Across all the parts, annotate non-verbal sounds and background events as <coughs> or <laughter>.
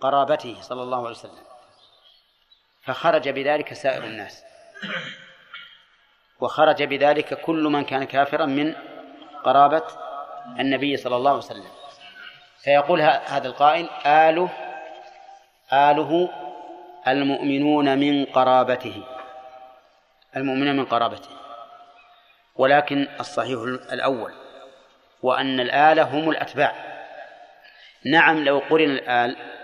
قرابته صلى الله عليه وسلم. فخرج بذلك سائر الناس. وخرج بذلك كل من كان كافرا من قرابة النبي صلى الله عليه وسلم. فيقول هذا القائل آله آله المؤمنون من قرابته. المؤمنون من قرابته. ولكن الصحيح الأول وأن الآلة هم الأتباع. نعم لو قرن الآل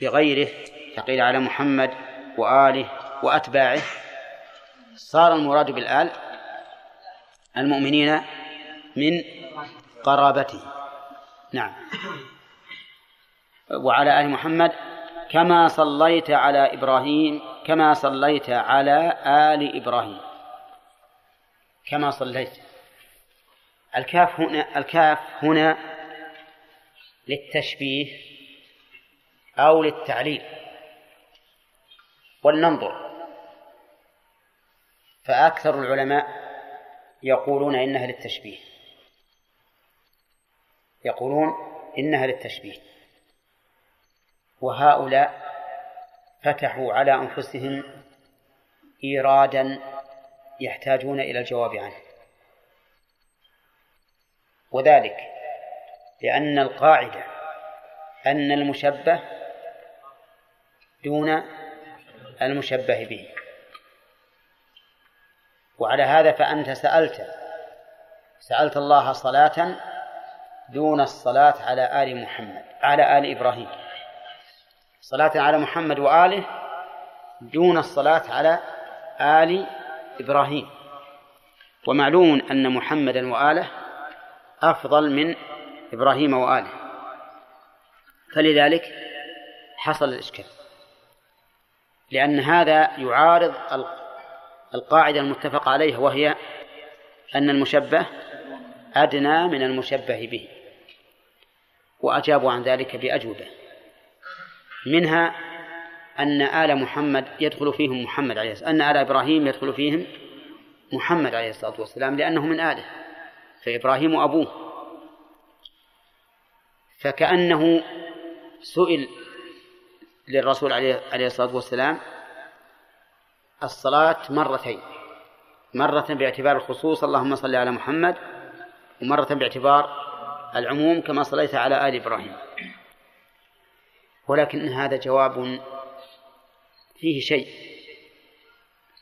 بغيره فقيل على محمد وآله وأتباعه. صار المراد بالآل المؤمنين من قرابته. نعم. وعلى آل محمد كما صليت على إبراهيم كما صليت على آل إبراهيم. كما صليت. الكاف هنا الكاف هنا للتشبيه أو للتعليل ولننظر. فأكثر العلماء يقولون إنها للتشبيه. يقولون إنها للتشبيه. وهؤلاء فتحوا على أنفسهم إيرادا يحتاجون إلى الجواب عنه. وذلك لأن القاعدة أن المشبه دون المشبه به. وعلى هذا فأنت سألت سألت الله صلاة دون الصلاة على آل محمد على آل إبراهيم. صلاة على محمد وآله دون الصلاة على آل إبراهيم. ومعلوم أن محمدا وآله أفضل من إبراهيم وآله. فلذلك حصل الإشكال. لأن هذا يعارض القاعدة المتفق عليها وهي أن المشبه أدنى من المشبه به وأجابوا عن ذلك بأجوبة. منها أن آل محمد يدخل فيهم محمد عليه الصلاة أن آل إبراهيم يدخل فيهم محمد عليه الصلاة والسلام لأنه من آله فإبراهيم أبوه. فكأنه سئل للرسول عليه الصلاة والسلام الصلاة مرتين. مرة باعتبار الخصوص اللهم صل على محمد ومرة باعتبار العموم كما صليت على آل إبراهيم. ولكن هذا جواب فيه شيء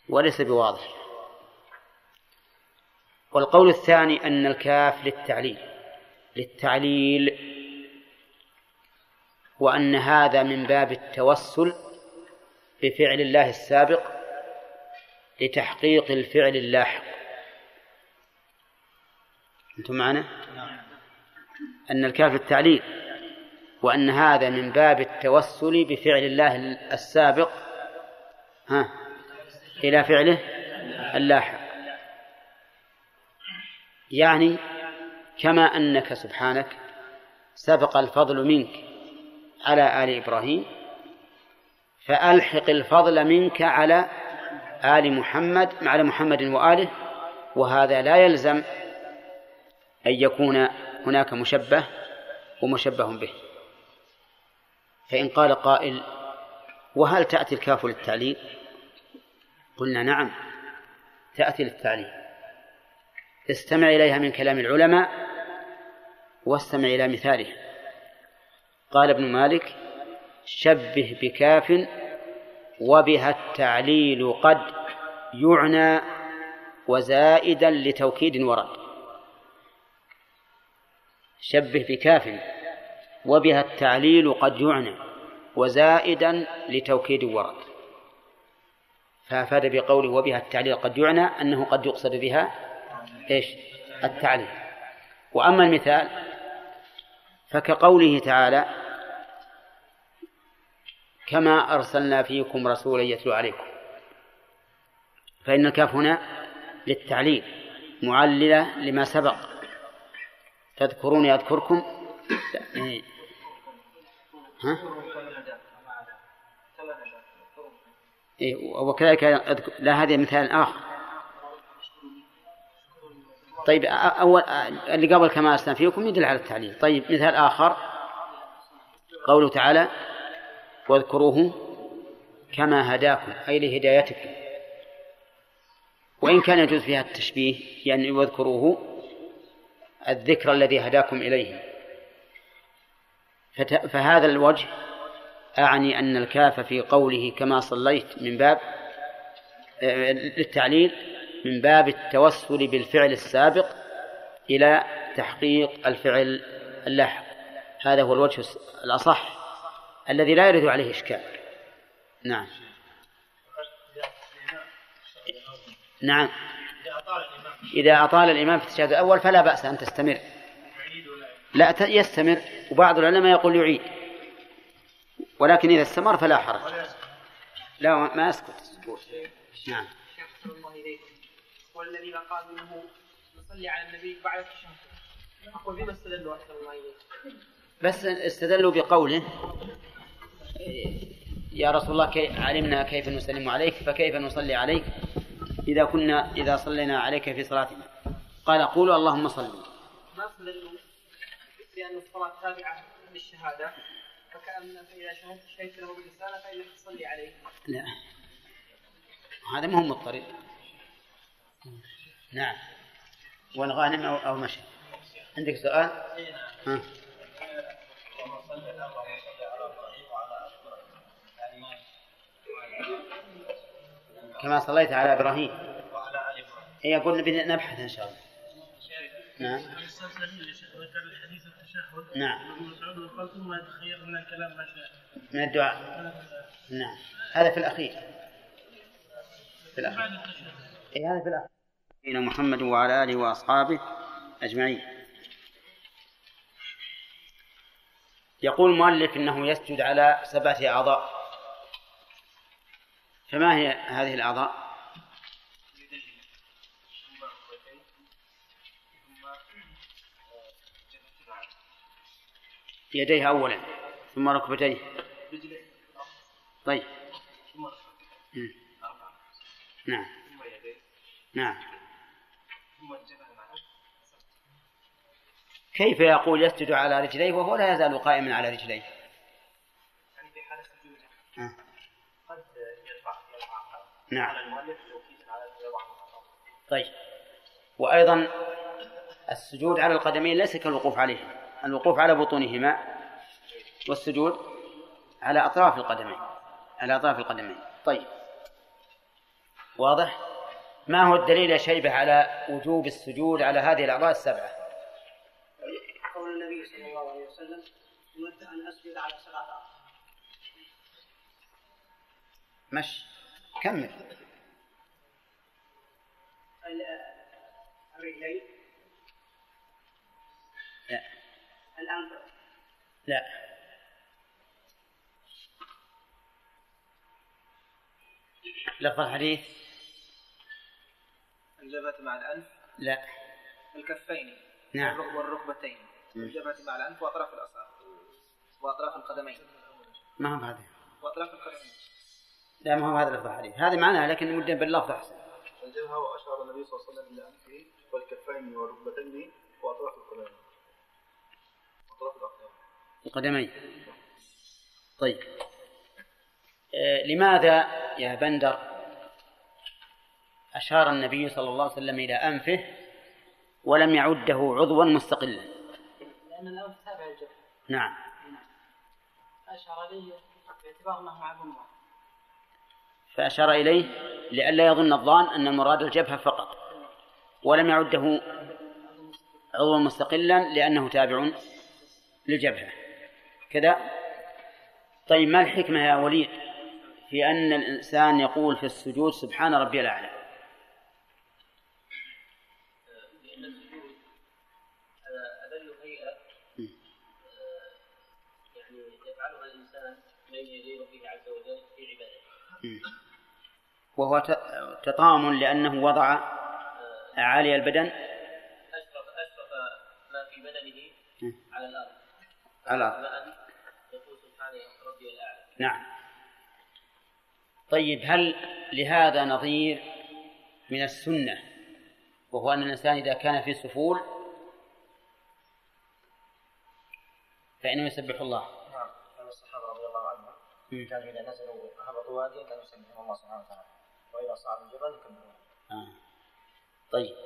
وليس بواضح. والقول الثاني أن الكاف للتعليل للتعليل وأن هذا من باب التوسل بفعل الله السابق لتحقيق الفعل اللاحق أنتم معنا؟ أن الكاف للتعليل وأن هذا من باب التوسل بفعل الله السابق ها إلى فعله اللاحق يعني كما أنك سبحانك سبق الفضل منك على آل إبراهيم فألحق الفضل منك على آل محمد على محمد وآله وهذا لا يلزم أن يكون هناك مشبه ومشبه به. فإن قال قائل وهل تأتي الكاف للتعليل؟ قلنا نعم تأتي للتعليل. استمع إليها من كلام العلماء واستمع إلى مثاله قال ابن مالك شبه بكاف وبها التعليل قد يعنى وزائدا لتوكيد ورد. شبه بكاف وبها التعليل قد يعنى وزائدا لتوكيد ورد. فأفاد بقوله وبها التعليل قد يعنى أنه قد يقصد بها إيش؟ التعليل. وأما المثال فكقوله تعالى كما أرسلنا فيكم رسولا يتلو عليكم. فإن الكاف هنا للتعليل معللة لما سبق. تذكرون يذكركم ها؟ إيه وكذلك لا هذا مثال آخر. طيب أول اللي قبل كما أرسلنا فيكم يدل على التعليل. طيب مثال آخر. قوله تعالى واذكروه كما هداكم. أي لهدايتكم. وإن كان يجوز فيها التشبيه يعني واذكروه الذكر الذي هداكم إليه. فهذا الوجه أعني أن الكاف في قوله كما صليت من باب آه، للتعليل من باب التوسل بالفعل السابق إلى تحقيق الفعل اللاحق. هذا هو الوجه الأصح الذي لا يرد عليه إشكال. نعم. نعم. إذا أطال الإمام في التشهد الأول فلا بأس أن تستمر. لا يستمر وبعض العلماء يقول يعيد. ولكن إذا استمر فلا حرج. لا ما يسكت نعم. الله إليكم والذين قالوا إنه نصلي على النبي بعد التشهد. أقول بما استدلوا احسن الله اليكم بس استدلوا بقوله يا رسول الله كي علمنا كيف نسلم عليك فكيف نصلي عليك؟ إذا كنا إذا صلينا عليك في صلاتنا قال قولوا اللهم صل. ما استدلوا بأن الصلاة تابعة للشهادة فكأن فإذا شهدت له بالرسالة فإنك تصلي عليه. لا. هذا ما هو مضطرد نعم. والغانم أو, أو مشي عندك سؤال؟ ها. كما صليت على إبراهيم. اي يقول نبي نبحث إن شاء الله. نعم. نعم. من الدعاء. نعم. هذا في الأخير. في الأخير. هذا في الأخير سيدنا محمد وعلى آله وأصحابه أجمعين. يقول المؤلف إنه يسجد على سبعة أعضاء. فما هي هذه الأعضاء؟ يديه أولا ثم ركبتيه. طيب. نعم. نعم. كيف يقول يسجد على رجليه وهو لا يزال قائما على رجليه؟ يعني في حال سجوده قد يرفع نعم. طيب. وأيضا السجود على القدمين ليس كالوقوف عليه الوقوف على بطونهما والسجود على أطراف القدمين. على أطراف القدمين. طيب. واضح؟ ما هو الدليل يا شيبة على وجوب السجود على هذه الأعضاء السبعة؟ قول النبي صلى الله عليه وسلم أمرت أن أسجد على سبعة أعضاء مش كمل. الرجلين. لا. الأنف لا. لفظ الحديث الجبهة مع الأنف؟ لا. الكفين. نعم. والركبتين. الجبهة مع الأنف وأطراف الأصابع. وأطراف القدمين. ما هو هذا وأطراف القدمين. لا ما هو هذا لفظ الحديث هذا معناه لكن مدة باللفظ أحسن. الجبهة وأشار النبي صلى الله عليه وسلم إلى أنفه والكفين والركبتين وأطراف القدمين. أطراف القدمين. طيب. آه لماذا يا بندر أشار النبي صلى الله عليه وسلم إلى أنفه ولم يعده عضوا مستقلا. لأن الأنف تابع الجبهة نعم. أشار إليه باعتبار أنه مع فأشار إليه لئلا يظن الظان أن المراد الجبهة فقط. ولم يعده عضوا مستقلا لأنه تابع للجبهة. كذا. طيب ما الحكمة يا وليد في أن الإنسان يقول في السجود سبحان ربي الأعلى؟ وهو تطام لأنه وضع عالي البدن. أشرف أشرف ما في بدنه على الأرض. على الأرض. يقول سبحانه ربي الأعلى. نعم. طيب هل لهذا نظير من السنة؟ وهو أن الإنسان إذا كان في سفول فإنه يسبح الله. كانوا إذا نزلوا هبطوا واديا كانوا يسبحون الله سبحانه وتعالى وإذا صعدوا الجبل يكبرون. طيب.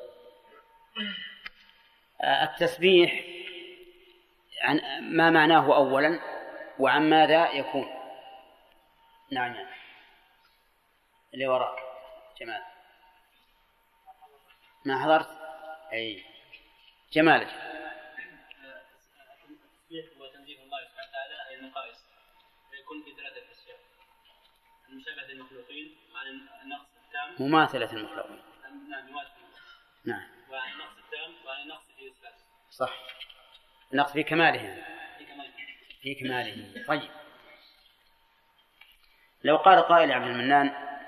آه، التسبيح عن ما معناه أولا وعن ماذا يكون؟ نعم نعم. اللي وراك جمال. ما حضرت؟ أي. جمالك. المخلوقين وعن النقص التام. مماثلة المخلوقين. نعم نعم. وعن النقص التام وعن النقص في الإثبات صح. النقص في كماله. يعني. في كمال في كماله. طيب. لو قال قائل عبد المنان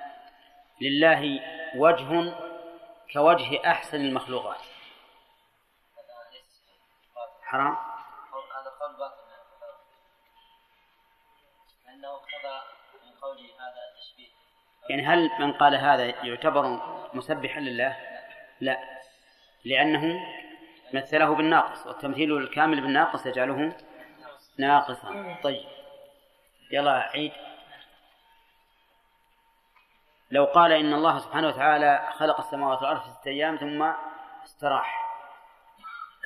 لله وجه كوجه أحسن المخلوقات. هذا ليس باطل. حرام؟ هذا قول باطل. لأنه اقتضى قوله هذا تشبيه يعني هل من قال هذا يعتبر مسبحا لله؟ لا. لأنه مثله بالناقص والتمثيل الكامل بالناقص يجعله ناقصا. طيب. يلا عيد. لو قال إن الله سبحانه وتعالى خلق السماوات والأرض في ستة أيام ثم استراح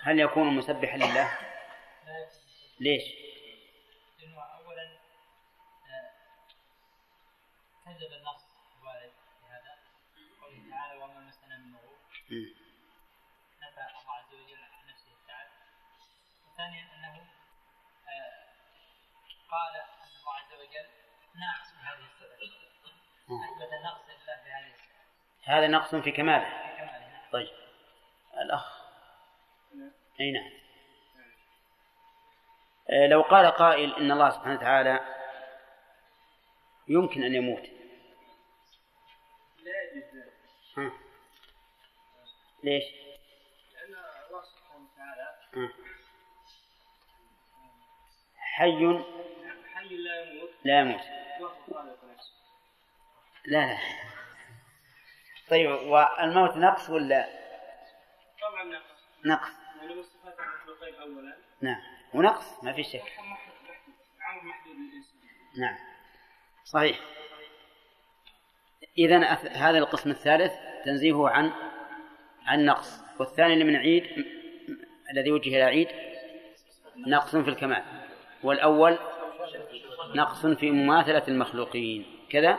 هل يكون مسبحا لله؟ ليش؟ لأنه أولا آه، كذب النص الوارد في هذا. قوله تعالى وما مسنا من لغوب مم. نفى الله عز وجل عن نفسه التعب. وثانيا أنه آه، قال أن الله عز وجل ناقص بهذه الصفة أثبت النقص لله بهذه الصفة هذا نقص في كماله. كمالها طيب. الأخ. أي نعم. آه، لو قال قائل إن الله سبحانه وتعالى يمكن أن يموت لا يجوز ذلك ها. ليش؟ لأن الله سبحانه وتعالى. حي حي لا يموت. لا يموت لا. لا طيب والموت نقص ولا؟ طبعا نقص. نقص نعم. ونقص ما في شك. نعم. صحيح. إذا هذا القسم الثالث تنزيهه عن عن نقص والثاني اللي من عيد الذي وجه إلى عيد نقص في الكمال. والأول نقص في مماثلة المخلوقين. كذا؟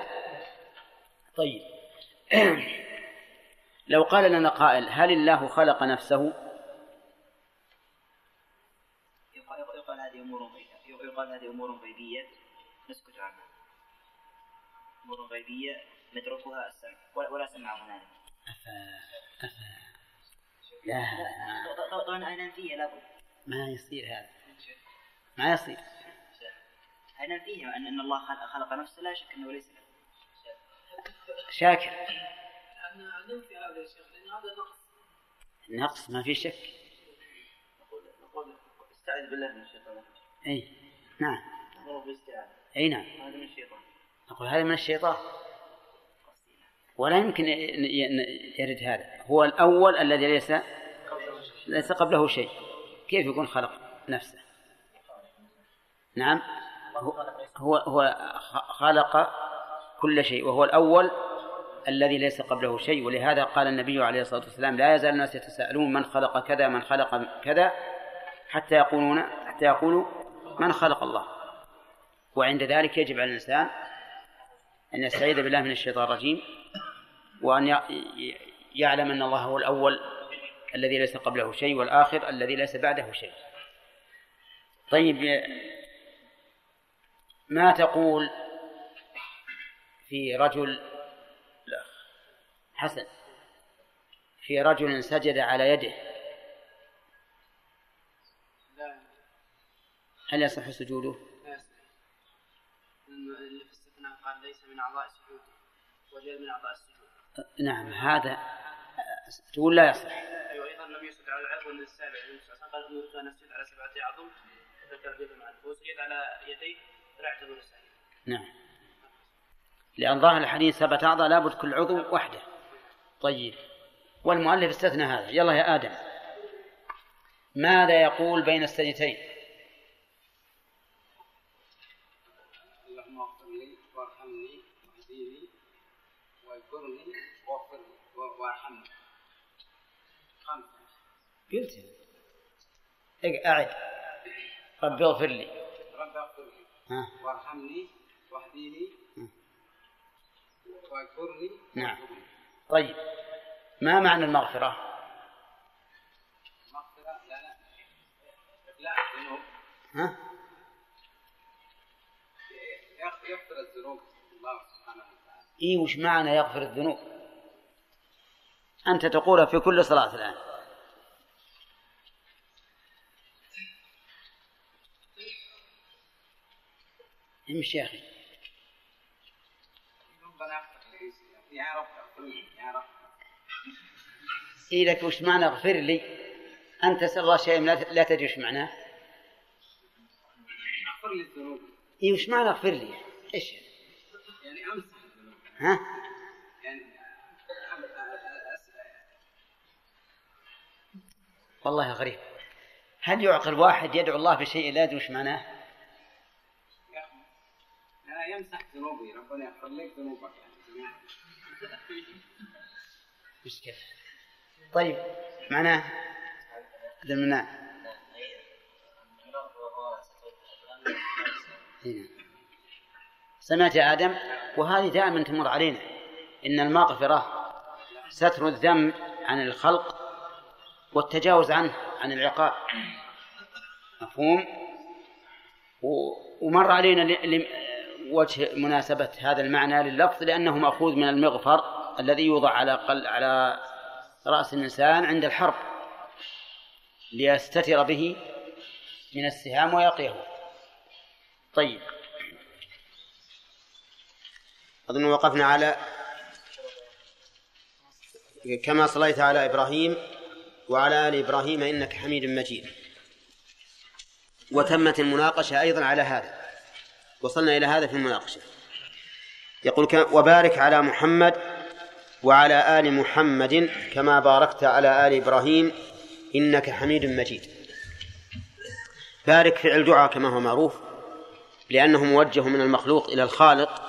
طيب. <clears throat> لو قال لنا قائل هل الله خلق نفسه؟ يقال, هذه أمور يقال هذه أمور غيبية. نسكت عنها. أمور غيبية نتركها السمع. ولا, سمع هنالك. لا. طبعا- طبعا أنا فيها لابد ما يصير هذا. ما يصير. أنا فيها أن أن الله خلق, خلق نفسه لا شك أنه ليس له شاكر. أن ننفي هذا يا شيخ لأن هذا نقص. نقص ما في شك. نقول نقول استعذ بالله من الشيطان. اي نعم. اي نعم. هذا من الشيطان. نقول هذا من الشيطان. ولا يمكن يرد هذا. هو الأول الذي ليس ليس قبله شيء. كيف يكون خلق نفسه؟ نعم. هو هو, خلق كل شيء وهو الأول الذي ليس قبله شيء. ولهذا قال النبي عليه الصلاة والسلام لا يزال الناس يتساءلون من خلق كذا من خلق كذا حتى يقولون حتى يقولوا من خلق الله. وعند ذلك يجب على الإنسان أن يستعيذ بالله من الشيطان الرجيم. وأن يعلم أن الله هو الأول الذي ليس قبله شيء والآخر الذي ليس بعده شيء. طيب ما تقول في رجل حسن في رجل سجد على يده؟ هل يصح سجوده؟ لا يصح اللي في الاستثناء قال ليس من أعضاء السجود وجاء من أعضاء السجود. نعم هذا تقول لا يصح. أيوة أيضا لم يسجد على العظم من السابع قال أمرت أن أسجد على سبعة أعظم ذكر اليد معه هو سجد على يديه فلا يعتبر سجد نعم. لأن ظاهر الحديث سبعة أعضاء لابد كل عضو وحده. طيب. والمؤلف استثنى هذا. يلا يا آدم. ماذا يقول بين السجدتين اللهم اغفر لي وارحمني واهديني لي وارحمني خمسة قلت إيه، أعد. ربي اغفر لي. رب اغفر لي. ها. وارحمني واهديني واذكرني نعم. طيب. ما معنى المغفرة؟ مغفرة؟ لا لا. لا الذنوب. ها؟ يغفر الذنوب. الله. سبحانه وتعالى إي وش معنى يغفر الذنوب؟ أنت تقولها في كل صلاة الآن امشي يا أخي ربنا اغفر لي يا رب اغفر لي يا رب إي لك وش معنى اغفر لي؟ أنت تسأل الله شيء لا تدري وش معناه؟ اغفر لي الذنوب إي وش معنى اغفر لي؟ إيش؟ ها؟ يعني والله غريب. هل يعقل واحد يدعو الله بشيء لا يدري وش معناه؟ أنا يمسح ذنوبي ربنا يغفر لك ذنوبك. يعني مشكلة طيب معناه؟ هذا المعنى هنا. سمعت يا آدم؟ وهذه دائما تمر علينا. إن المغفرة ستر الذنب عن الخلق والتجاوز عنه عن العقاب. مفهوم؟ ومر علينا وجه مناسبة هذا المعنى لللفظ لأنه مأخوذ من المغفر الذي يوضع على قل على رأس الإنسان عند الحرب. ليستتر به من السهام ويقيه. طيب. أظن وقفنا على كما صليت على إبراهيم وعلى آل إبراهيم إنك حميد مجيد. وتمت المناقشة أيضا على هذا. وصلنا إلى هذا في المناقشة. يقول وبارك على محمد وعلى آل محمد كما باركت على آل إبراهيم إنك حميد مجيد. بارك فعل دعاء كما هو معروف لأنه موجه من المخلوق إلى الخالق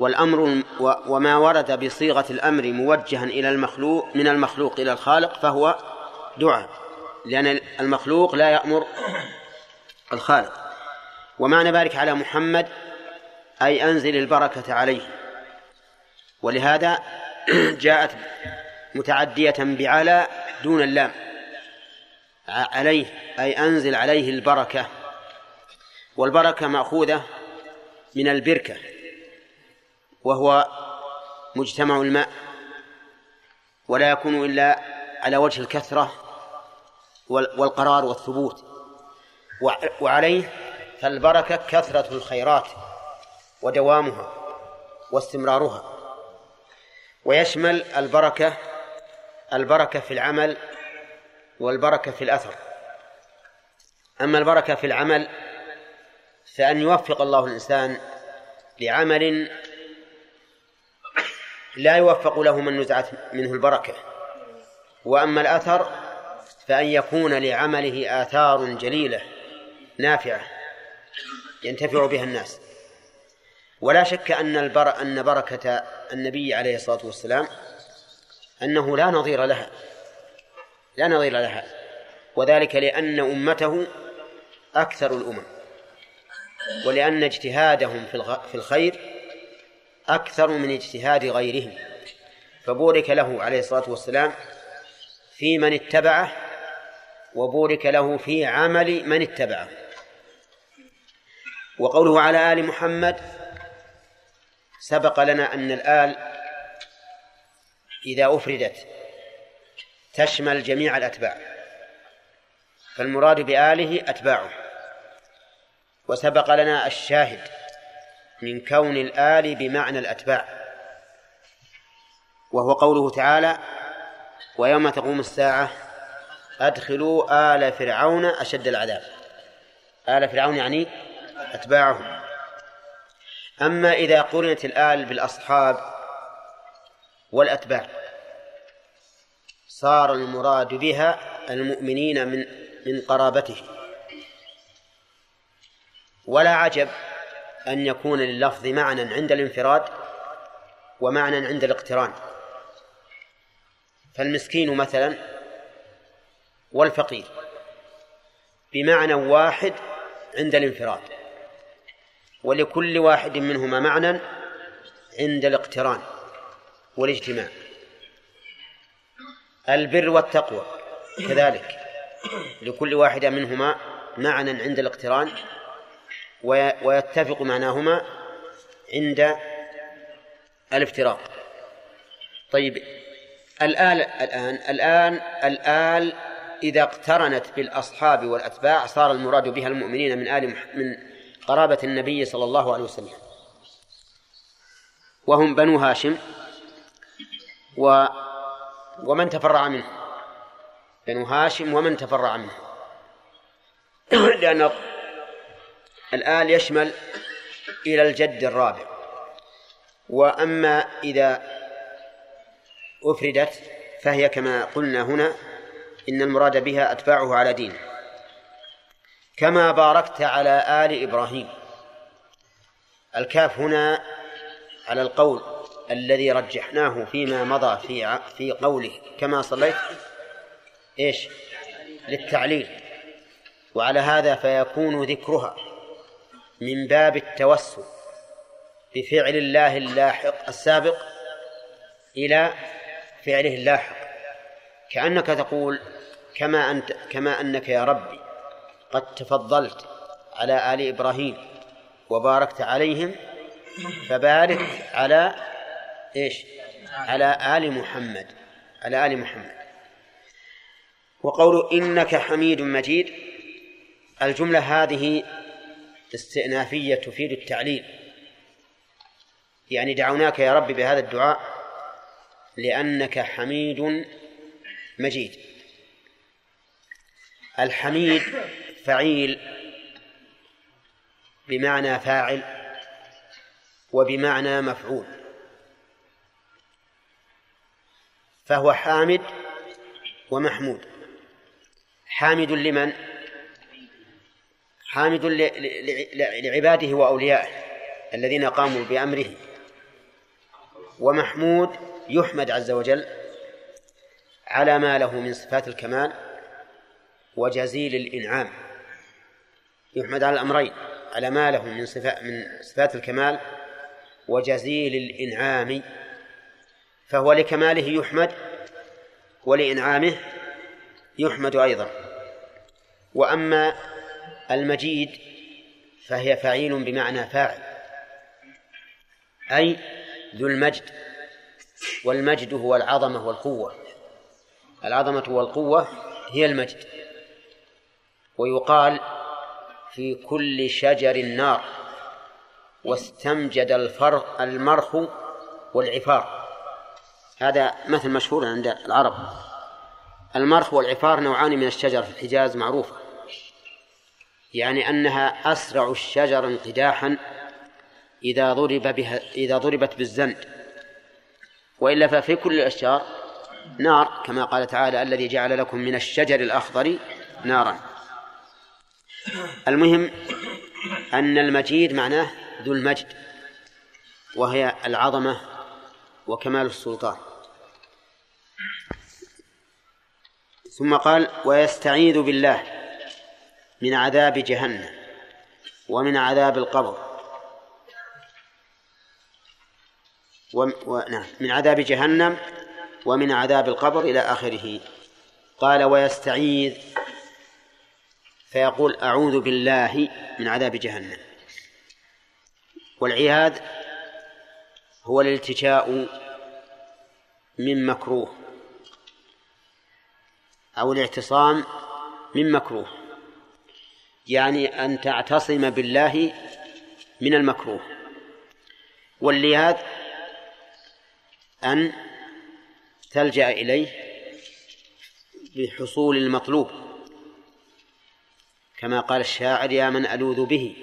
والأمر وما ورد بصيغة الأمر موجها إلى المخلوق من المخلوق إلى الخالق فهو دعاء لأن المخلوق لا يأمر الخالق. ومعنى بارك على محمد أي أنزل البركة عليه. ولهذا <clears throat> جاءت متعدية بعلى دون اللام. عليه أي أنزل عليه البركة. والبركة مأخوذة من البركة. وهو مجتمع الماء ولا يكون إلا على وجه الكثرة وال- والقرار والثبوت. وع- وعليه فالبركة كثرة الخيرات ودوامها واستمرارها. ويشمل البركة البركة في العمل والبركة في الأثر. أما البركة في العمل فأن يوفق الله الإنسان لعمل لا يوفق له من نزعت منه البركة. وأما الأثر فأن يكون لعمله آثار جليلة نافعة ينتفع بها الناس. ولا شك أن البر أن بركة النبي عليه الصلاة والسلام أنه لا نظير لها. لا نظير لها. وذلك لأن أمته أكثر الأمم. ولأن اجتهادهم في الخير أكثر من اجتهاد غيرهم. فبورك له عليه الصلاة والسلام في من اتبعه وبورك له في عمل من اتبعه. وقوله على آل محمد سبق لنا أن الآل إذا أفردت تشمل جميع الأتباع فالمراد بآله أتباعه. وسبق لنا الشاهد من كون الآل بمعنى الأتباع. وهو قوله تعالى ويوم تقوم الساعة أدخلوا آل فرعون أشد العذاب. آل فرعون يعني أتباعهم. أما إذا قرنت الآل بالأصحاب والأتباع صار المراد بها المؤمنين من من قرابته. ولا عجب أن يكون لللفظ معنى عند الانفراد ومعنى عند الاقتران. فالمسكين مثلا والفقير بمعنى واحد عند الانفراد ولكل واحد منهما معنى عند الاقتران والاجتماع. البر والتقوى كذلك لكل واحدة منهما معنى عند الاقتران ويتفق معناهما عند الافتراق. طيب الآن الآن الآن الآل إذا اقترنت بالأصحاب والأتباع صار المراد بها المؤمنين من آل من قرابة النبي صلى الله عليه وسلم. وهم بنو هاشم و ومن تفرع منه بنو هاشم ومن تفرع منه <clears throat> لأن الآل يشمل إلى الجد الرابع. وأما إذا أفردت فهي كما قلنا هنا إن المراد بها أتباعه على دينه كما باركت على آل إبراهيم. الكاف هنا على القول الذي رجحناه فيما مضى في في قوله. كما صليت إيش؟ للتعليل. وعلى هذا فيكون ذكرها. من باب التوسل بفعل الله اللاحق السابق إلى فعله اللاحق كأنك تقول كما أنت كما أنك يا ربي قد تفضلت على آل إبراهيم وباركت عليهم فبارك على إيش؟ على آل محمد على آل محمد وقول إنك حميد مجيد الجملة هذه استئنافية تفيد التعليل. يعني دعوناك يا رب بهذا الدعاء لأنك حميد مجيد. الحميد فعيل بمعنى فاعل وبمعنى مفعول. فهو حامد ومحمود. حامد لمن؟ حامد لعباده وأوليائه الذين قاموا بأمره. ومحمود يحمد عز وجل على ما له من صفات الكمال وجزيل الإنعام. يحمد على الأمرين على ما له من صفات من صفات الكمال وجزيل الإنعام. فهو لكماله يحمد ولإنعامه يحمد أيضا. وأما المجيد فهي فعيل بمعنى فاعل أي ذو المجد والمجد هو العظمة والقوة العظمة والقوة هي المجد ويقال في كل شجر نار واستمجد الفرق المرخ والعفار هذا مثل مشهور عند العرب المرخ والعفار نوعان من الشجر في الحجاز معروفة. يعني أنها أسرع الشجر انقداحا إذا ضرب بها إذا ضربت بالزند. وإلا ففي كل الأشجار نار كما قال تعالى الذي جعل لكم من الشجر الأخضر نارا. المهم أن المجيد معناه ذو المجد وهي العظمة وكمال السلطان. ثم قال ويستعيذ بالله. من عذاب جهنم ومن عذاب القبر. ونعم من عذاب جهنم ومن عذاب القبر إلى آخره. قال ويستعيذ. فيقول أعوذ بالله من عذاب جهنم. والعياذ هو الالتجاء من مكروه أو الاعتصام من مكروه. يعني أن تعتصم بالله من المكروه. واللياذ أن تلجأ إليه بحصول المطلوب كما قال الشاعر يا من ألوذ به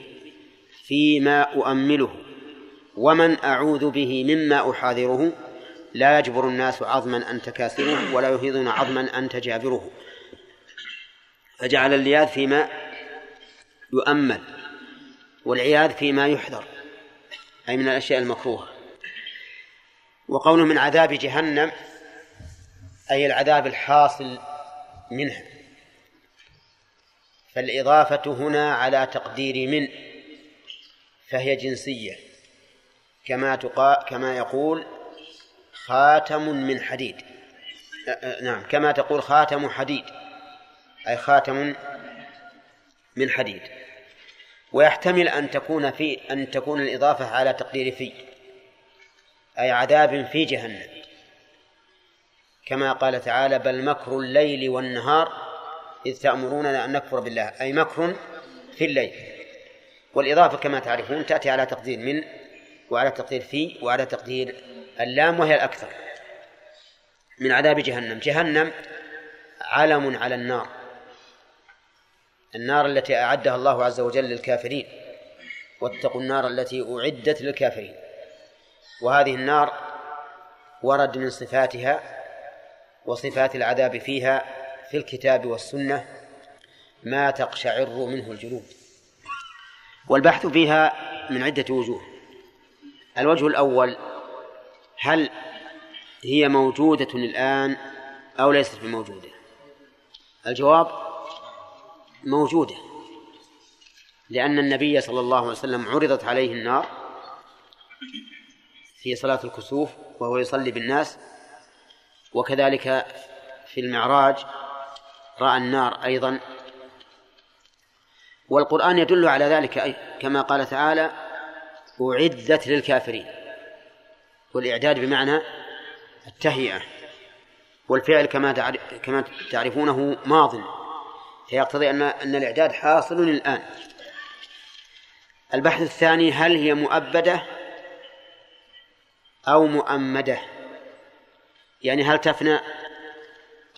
فيما أؤمله ومن أعوذ به مما أحاذره لا يجبر الناس عظما أنت كاسره ولا يهيضون عظما أنت جابره فجعل اللياذ فيما يؤمل والعياذ فيما يحذر أي من الأشياء المكروهة. وقوله من عذاب جهنم أي العذاب الحاصل منها. فالإضافة هنا على تقدير من فهي جنسية. كما تقا كما يقول خاتم من حديد. نعم كما تقول خاتم حديد أي خاتم من حديد. ويحتمل أن تكون في أن تكون الإضافة على تقدير في أي عذاب في جهنم. كما قال تعالى بل مكر الليل والنهار إذ تأمروننا أن نكفر بالله. أي مكر في الليل. والإضافة كما تعرفون تأتي على تقدير من وعلى تقدير في وعلى تقدير اللام وهي الأكثر. من عذاب جهنم. جهنم علم على النار. النار التي أعدها الله عز وجل للكافرين. واتقوا النار التي أعدت للكافرين. وهذه النار ورد من صفاتها وصفات العذاب فيها في الكتاب والسنة ما تقشعر منه الجلود والبحث فيها من عدة وجوه. الوجه الأول هل هي موجودة الآن أو ليست بموجودة الجواب موجودة لأن النبي صلى الله عليه وسلم عرضت عليه النار في صلاة الكسوف وهو يصلي بالناس وكذلك في المعراج رأى النار أيضا. والقرآن يدل على ذلك كما قال تعالى أعدت للكافرين. والإعداد بمعنى التهيئة والفعل كما كما تعرفونه ماض. فيقتضي أن أن الإعداد حاصل الآن. البحث الثاني هل هي مؤبدة أو مؤمدة؟ يعني هل تفنى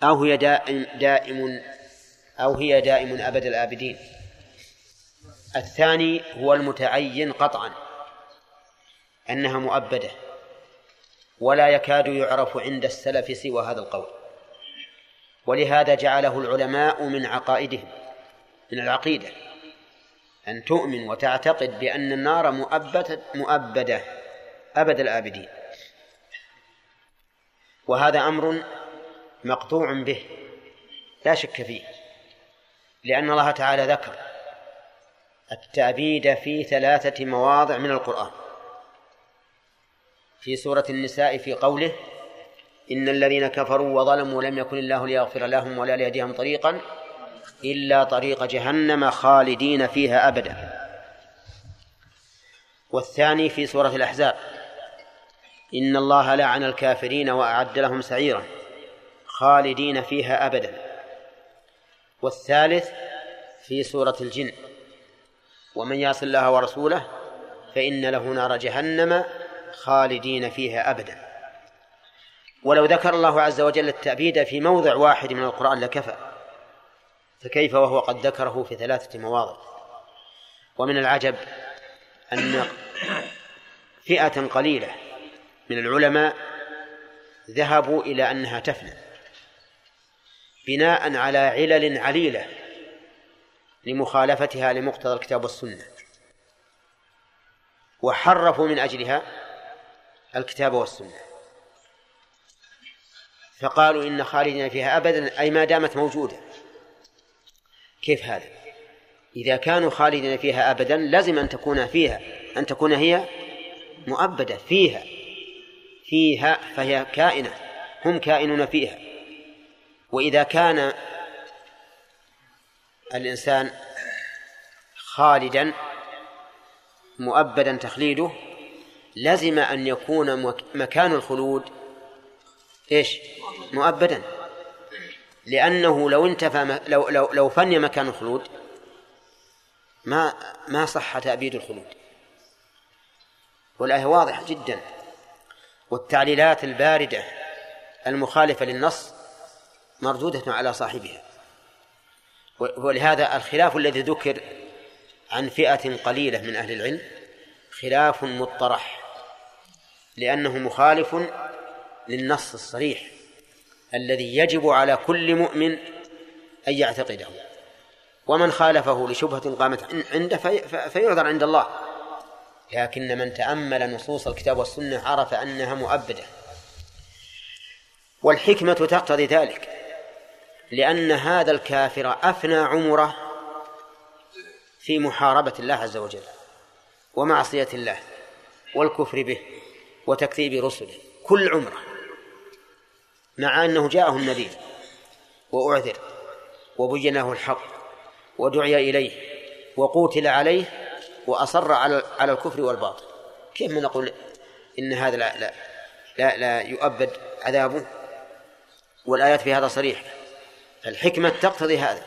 أو هي دائم دائم أو هي دائم أبد الآبدين؟ الثاني هو المتعين قطعا أنها مؤبدة ولا يكاد يعرف عند السلف سوى هذا القول. ولهذا جعله العلماء من عقائدهم من العقيدة أن تؤمن وتعتقد بأن النار مؤبدة مؤبدة أبد الآبدين. وهذا أمر مقطوع به لا شك فيه لأن الله تعالى ذكر التأبيد في ثلاثة مواضع من القرآن. في سورة النساء في قوله إن الذين كفروا وظلموا لم يكن الله ليغفر لهم ولا ليهديهم طريقا إلا طريق جهنم خالدين فيها أبدا. والثاني في سورة الأحزاب إن الله لعن الكافرين وأعد لهم سعيرا خالدين فيها أبدا. والثالث في سورة الجن ومن يعص الله ورسوله فإن له نار جهنم خالدين فيها أبدا. ولو ذكر الله عز وجل التأبيد في موضع واحد من القرآن لكفى. فكيف وهو قد ذكره في ثلاثة مواضع؟ ومن العجب أن فئة قليلة من العلماء ذهبوا إلى أنها تفنى بناء على علل عليلة لمخالفتها لمقتضى الكتاب والسنة. وحرفوا من أجلها الكتاب والسنة. فقالوا إن خالدين فيها أبدا أي ما دامت موجودة. كيف هذا؟ إذا كانوا خالدين فيها أبدا لازم أن تكون فيها أن تكون هي مؤبدة فيها. فيها فهي كائنة هم كائنون فيها. وإذا كان الإنسان خالدا مؤبدا تخليده لزم أن يكون مكان الخلود إيش؟ مؤبدا. لأنه لو انتفى لو لو لو فني مكان الخلود ما ما صح تأبيد الخلود. والآية واضحة جدا. والتعليلات الباردة المخالفة للنص مردودة على صاحبها. ولهذا الخلاف الذي ذكر عن فئة قليلة من أهل العلم خلاف مطرح لأنه مخالف للنص الصريح الذي يجب على كل مؤمن أن يعتقده. ومن خالفه لشبهة قامت عنده في فيعذر عند الله. لكن من تأمل نصوص الكتاب والسنة عرف أنها مؤبدة. والحكمة تقتضي ذلك لأن هذا الكافر أفنى عمره في محاربة الله عز وجل ومعصية الله والكفر به وتكذيب رسله كل عمره. مع أنه جاءه النذير وأعذر وبين له الحق ودعي إليه وقوتل عليه وأصر على على الكفر والباطل. كيف نقول إن هذا لا لا لا, لا يؤبد عذابه؟ والآيات في هذا صريحة فالحكمة تقتضي هذا.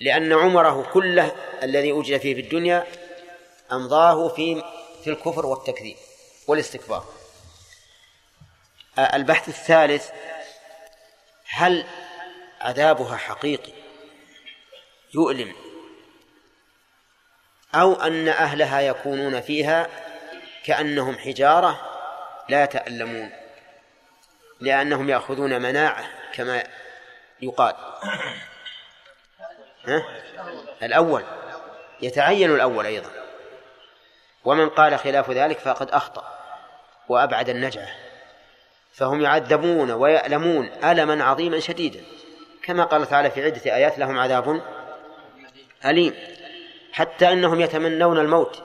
لأن عمره كله الذي وجد فيه في الدنيا أمضاه في في الكفر والتكذيب والاستكبار. البحث الثالث هل عذابها حقيقي؟ يؤلم. أو أن أهلها يكونون فيها كأنهم حجارة لا يتألمون لأنهم يأخذون مناعة كما يقال. ها؟ الأول يتعين الأول أيضا. ومن قال خلاف ذلك فقد أخطأ وأبعد النجعة. فهم يعذبون ويألمون ألما عظيما شديدا. كما قال تعالى في عدة آيات لهم عذاب أليم. حتى أنهم يتمنون الموت.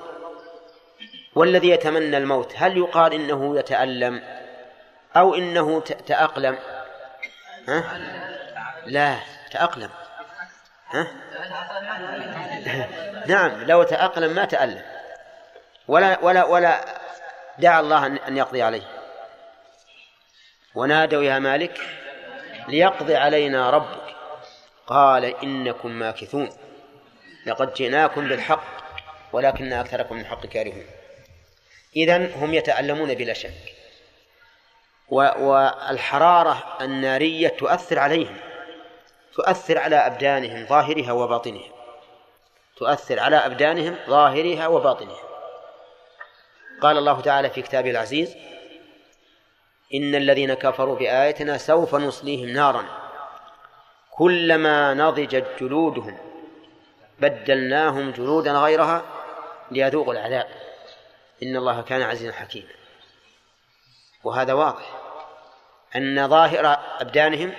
والذي يتمنى الموت هل يقال إنه يتألم؟ أو إنه تأقلم؟ ها؟ لا تأقلم. ها؟ نعم لو تأقلم ما تألم. ولا ولا ولا دعا الله أن يقضي عليه. ونادوا يا مالك ليقضي علينا ربك. قال إنكم ماكثون. لقد جئناكم بالحق ولكن أكثركم من الحق كارهون. إذن هم يتألمون بلا شك. والحرارة النارية تؤثر عليهم تؤثر على أبدانهم ظاهرها وباطنها. تؤثر على أبدانهم ظاهرها وباطنها. قال الله تعالى في كتابه العزيز إن الذين كفروا بآياتنا سوف نصليهم نارا كلما نضجت جلودهم بدلناهم جلودا غيرها ليذوقوا العذاب. إن الله كان عزيزا حكيما. وهذا واضح. أن ظاهر أبدانهم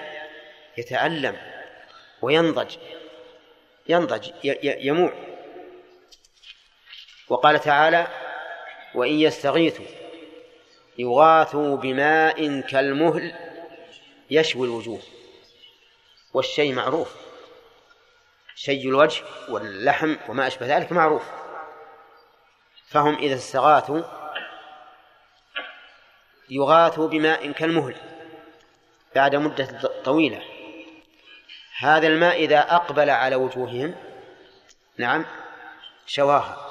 يتألم وينضج ينضج يموع. وقال تعالى وإن يستغيثوا يغاثوا بماء كالمهل يشوي الوجوه والشيء معروف. شي الوجه واللحم وما أشبه ذلك معروف. فهم إذا استغاثوا يغاثوا بماء كالمهل بعد مدة طويلة. هذا الماء إذا أقبل على وجوههم نعم شواها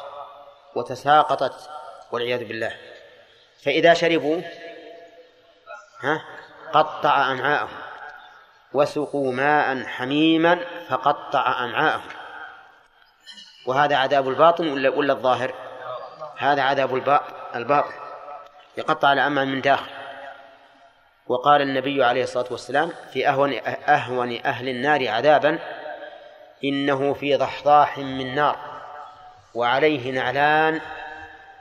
وتساقطت والعياذ بالله. فإذا شربوا ها قطع أمعاءهم وسقوا ماء حميما فقطع أمعاءهم وهذا عذاب الباطن ولا ولا الظاهر؟ هذا عذاب الباطن. يقطع الأمعاء من داخل. وقال النبي عليه الصلاة والسلام في أهون أهون أهل النار عذابا إنه في ضحضاح من نار وعليه نعلان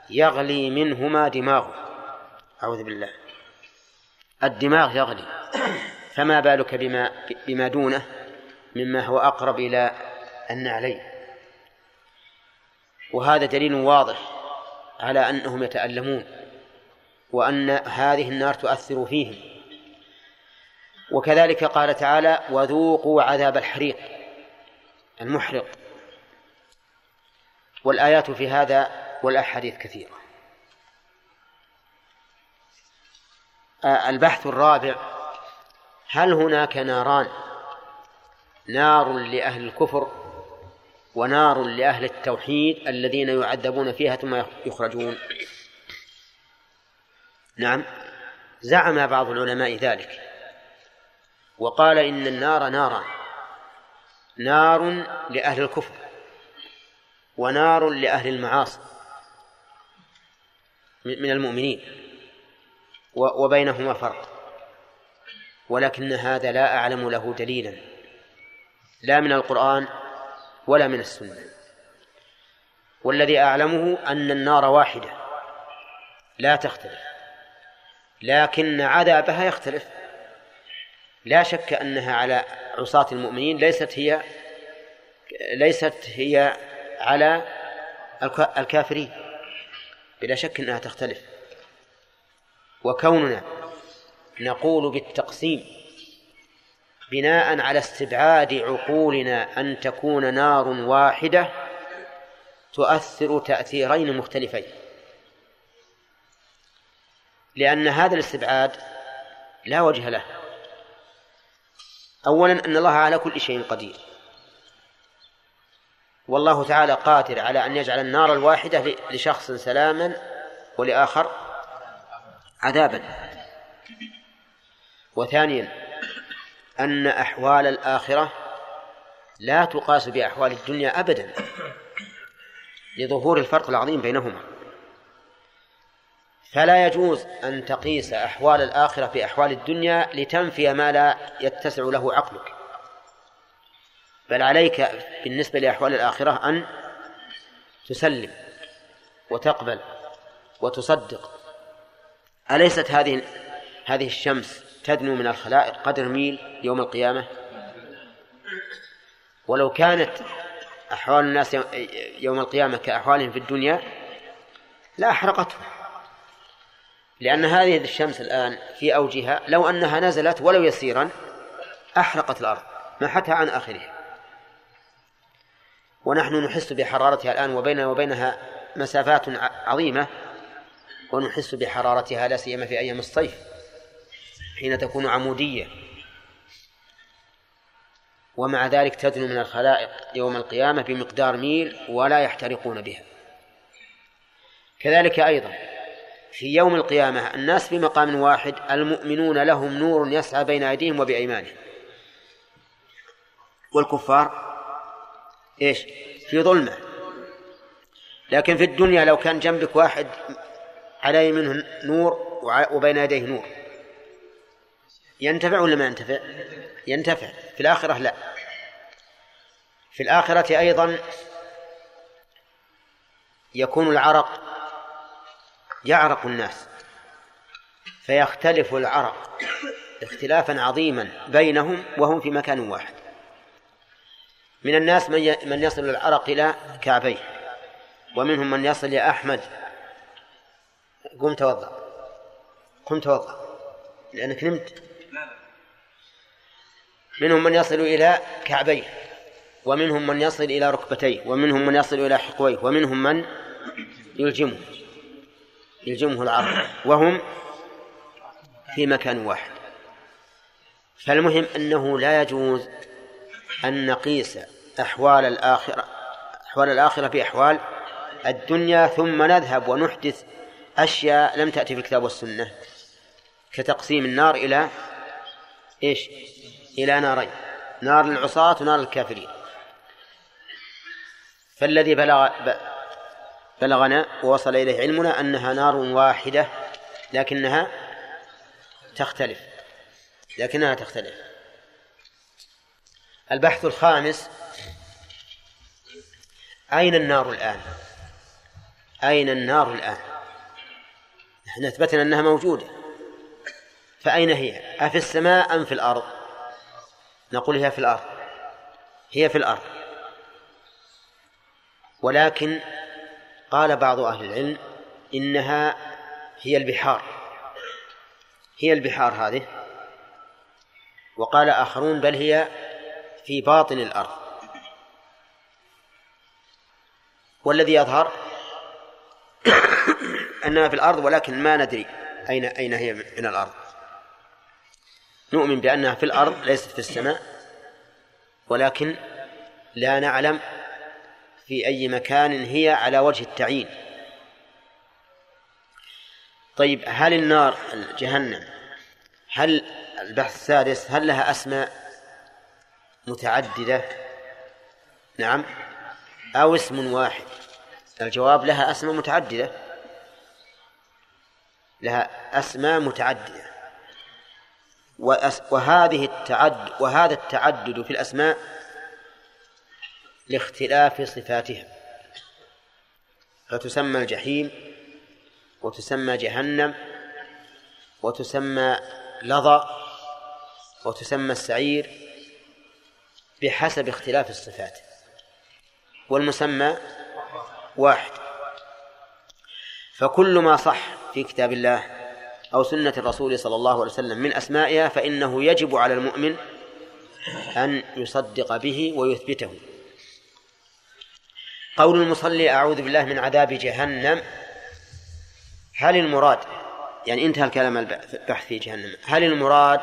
يغلي منهما دماغه. أعوذ بالله. الدماغ يغلي. فما بالك بما بما دونه مما هو أقرب إلى النعلين وهذا دليل واضح على أنهم يتألمون وأن هذه النار تؤثر فيهم. وكذلك قال تعالى وذوقوا عذاب الحريق المحرق. والآيات في هذا والأحاديث كثيرة. البحث الرابع هل هناك ناران؟ نار لأهل الكفر ونار لأهل التوحيد الذين يعذبون فيها ثم يخرجون. نعم زعم بعض العلماء ذلك وقال إن النار ناران نار لأهل الكفر ونار لأهل المعاصي من المؤمنين. وبينهما فرق. ولكن هذا لا أعلم له دليلا. لا من القرآن ولا من السنة. والذي أعلمه أن النار واحدة. لا تختلف. لكن عذابها يختلف. لا شك أنها على عصاة المؤمنين ليست هي ليست هي على الكافرين. بلا شك أنها تختلف. وكوننا نقول بالتقسيم بناء على استبعاد عقولنا أن تكون نار واحدة تؤثر تأثيرين مختلفين. لأن هذا الاستبعاد لا وجه له. أولا أن الله على كل شيء قدير. والله تعالى قادر على أن يجعل النار الواحدة لشخص سلاما ولآخر عذابا. وثانيا أن أحوال الآخرة لا تقاس بأحوال الدنيا أبدا لظهور الفرق العظيم بينهما. فلا يجوز أن تقيس أحوال الآخرة بأحوال الدنيا لتنفي ما لا يتسع له عقلك. بل عليك بالنسبة لأحوال الآخرة أن تسلم وتقبل وتصدق أليست هذه هذه الشمس تدنو من الخلائق قدر ميل يوم القيامة؟ ولو كانت أحوال الناس يوم القيامة كأحوالهم في الدنيا لا أحرقتهم. لأن هذه الشمس الآن في أوجها لو أنها نزلت ولو يسيرا أحرقت الأرض محتها عن آخرها. ونحن نحس بحرارتها الآن وبيننا وبينها مسافات عظيمة. ونحس بحرارتها لا سيما في أيام الصيف حين تكون عمودية. ومع ذلك تدنو من الخلائق يوم القيامة بمقدار ميل ولا يحترقون بها. كذلك أيضا في يوم القيامة الناس في مقام واحد المؤمنون لهم نور يسعى بين أيديهم وبأيمانهم. والكفار إيش؟ في ظلمة. لكن في الدنيا لو كان جنبك واحد على يمينه نور وبين يديه نور. ينتفع ولا ما ينتفع؟ ينتفع. في الآخرة لا. في الآخرة أيضا يكون العرق يعرق الناس فيختلف العرق اختلافا عظيما بينهم وهم في مكان واحد. من الناس من من يصل العرق إلى كعبيه ومنهم من يصل يا أحمد قم توضأ. قم توضأ. لأنك نمت. منهم من يصل إلى كعبيه ومنهم من يصل إلى ركبتيه ومنهم من يصل إلى حقويه ومنهم من يلجمه يلجمه العرق وهم في مكان واحد. فالمهم أنه لا يجوز أن نقيس أحوال الآخرة أحوال الآخرة بأحوال الدنيا ثم نذهب ونحدث أشياء لم تأتي في الكتاب والسنة كتقسيم النار إلى إيش؟ إلى نارين نار العصاة ونار الكافرين فالذي بلغ بلغنا ووصل إليه علمنا أنها نار واحدة لكنها تختلف لكنها تختلف. البحث الخامس أين النار الآن؟ أين النار الآن؟ نحن أثبتنا أنها موجودة. فأين هي؟ أفي السماء أم في الأرض؟ نقول هي في الأرض. هي في الأرض. ولكن قال بعض أهل العلم إنها هي البحار. هي البحار هذه. وقال آخرون بل هي في باطن الأرض. والذي يظهر أنها في الأرض ولكن ما ندري أين أين هي من الأرض. نؤمن بأنها في الأرض ليست في السماء ولكن لا نعلم في أي مكان هي على وجه التعيين. طيب هل النار جهنم هل البحث السادس هل لها أسماء متعددة؟ نعم. أو اسم واحد. الجواب لها أسماء متعددة. لها أسماء متعددة. وهذه التعد وهذا التعدد في الأسماء لاختلاف صفاتها. فتسمى الجحيم وتسمى جهنم وتسمى لظى وتسمى السعير بحسب اختلاف الصفات. والمسمى واحد. فكل ما صح في كتاب الله أو سنة الرسول صلى الله عليه وسلم من أسمائها فإنه يجب على المؤمن أن يصدق به ويثبته. قول المصلي أعوذ بالله من عذاب جهنم. هل المراد يعني انتهى الكلام البحث في جهنم هل المراد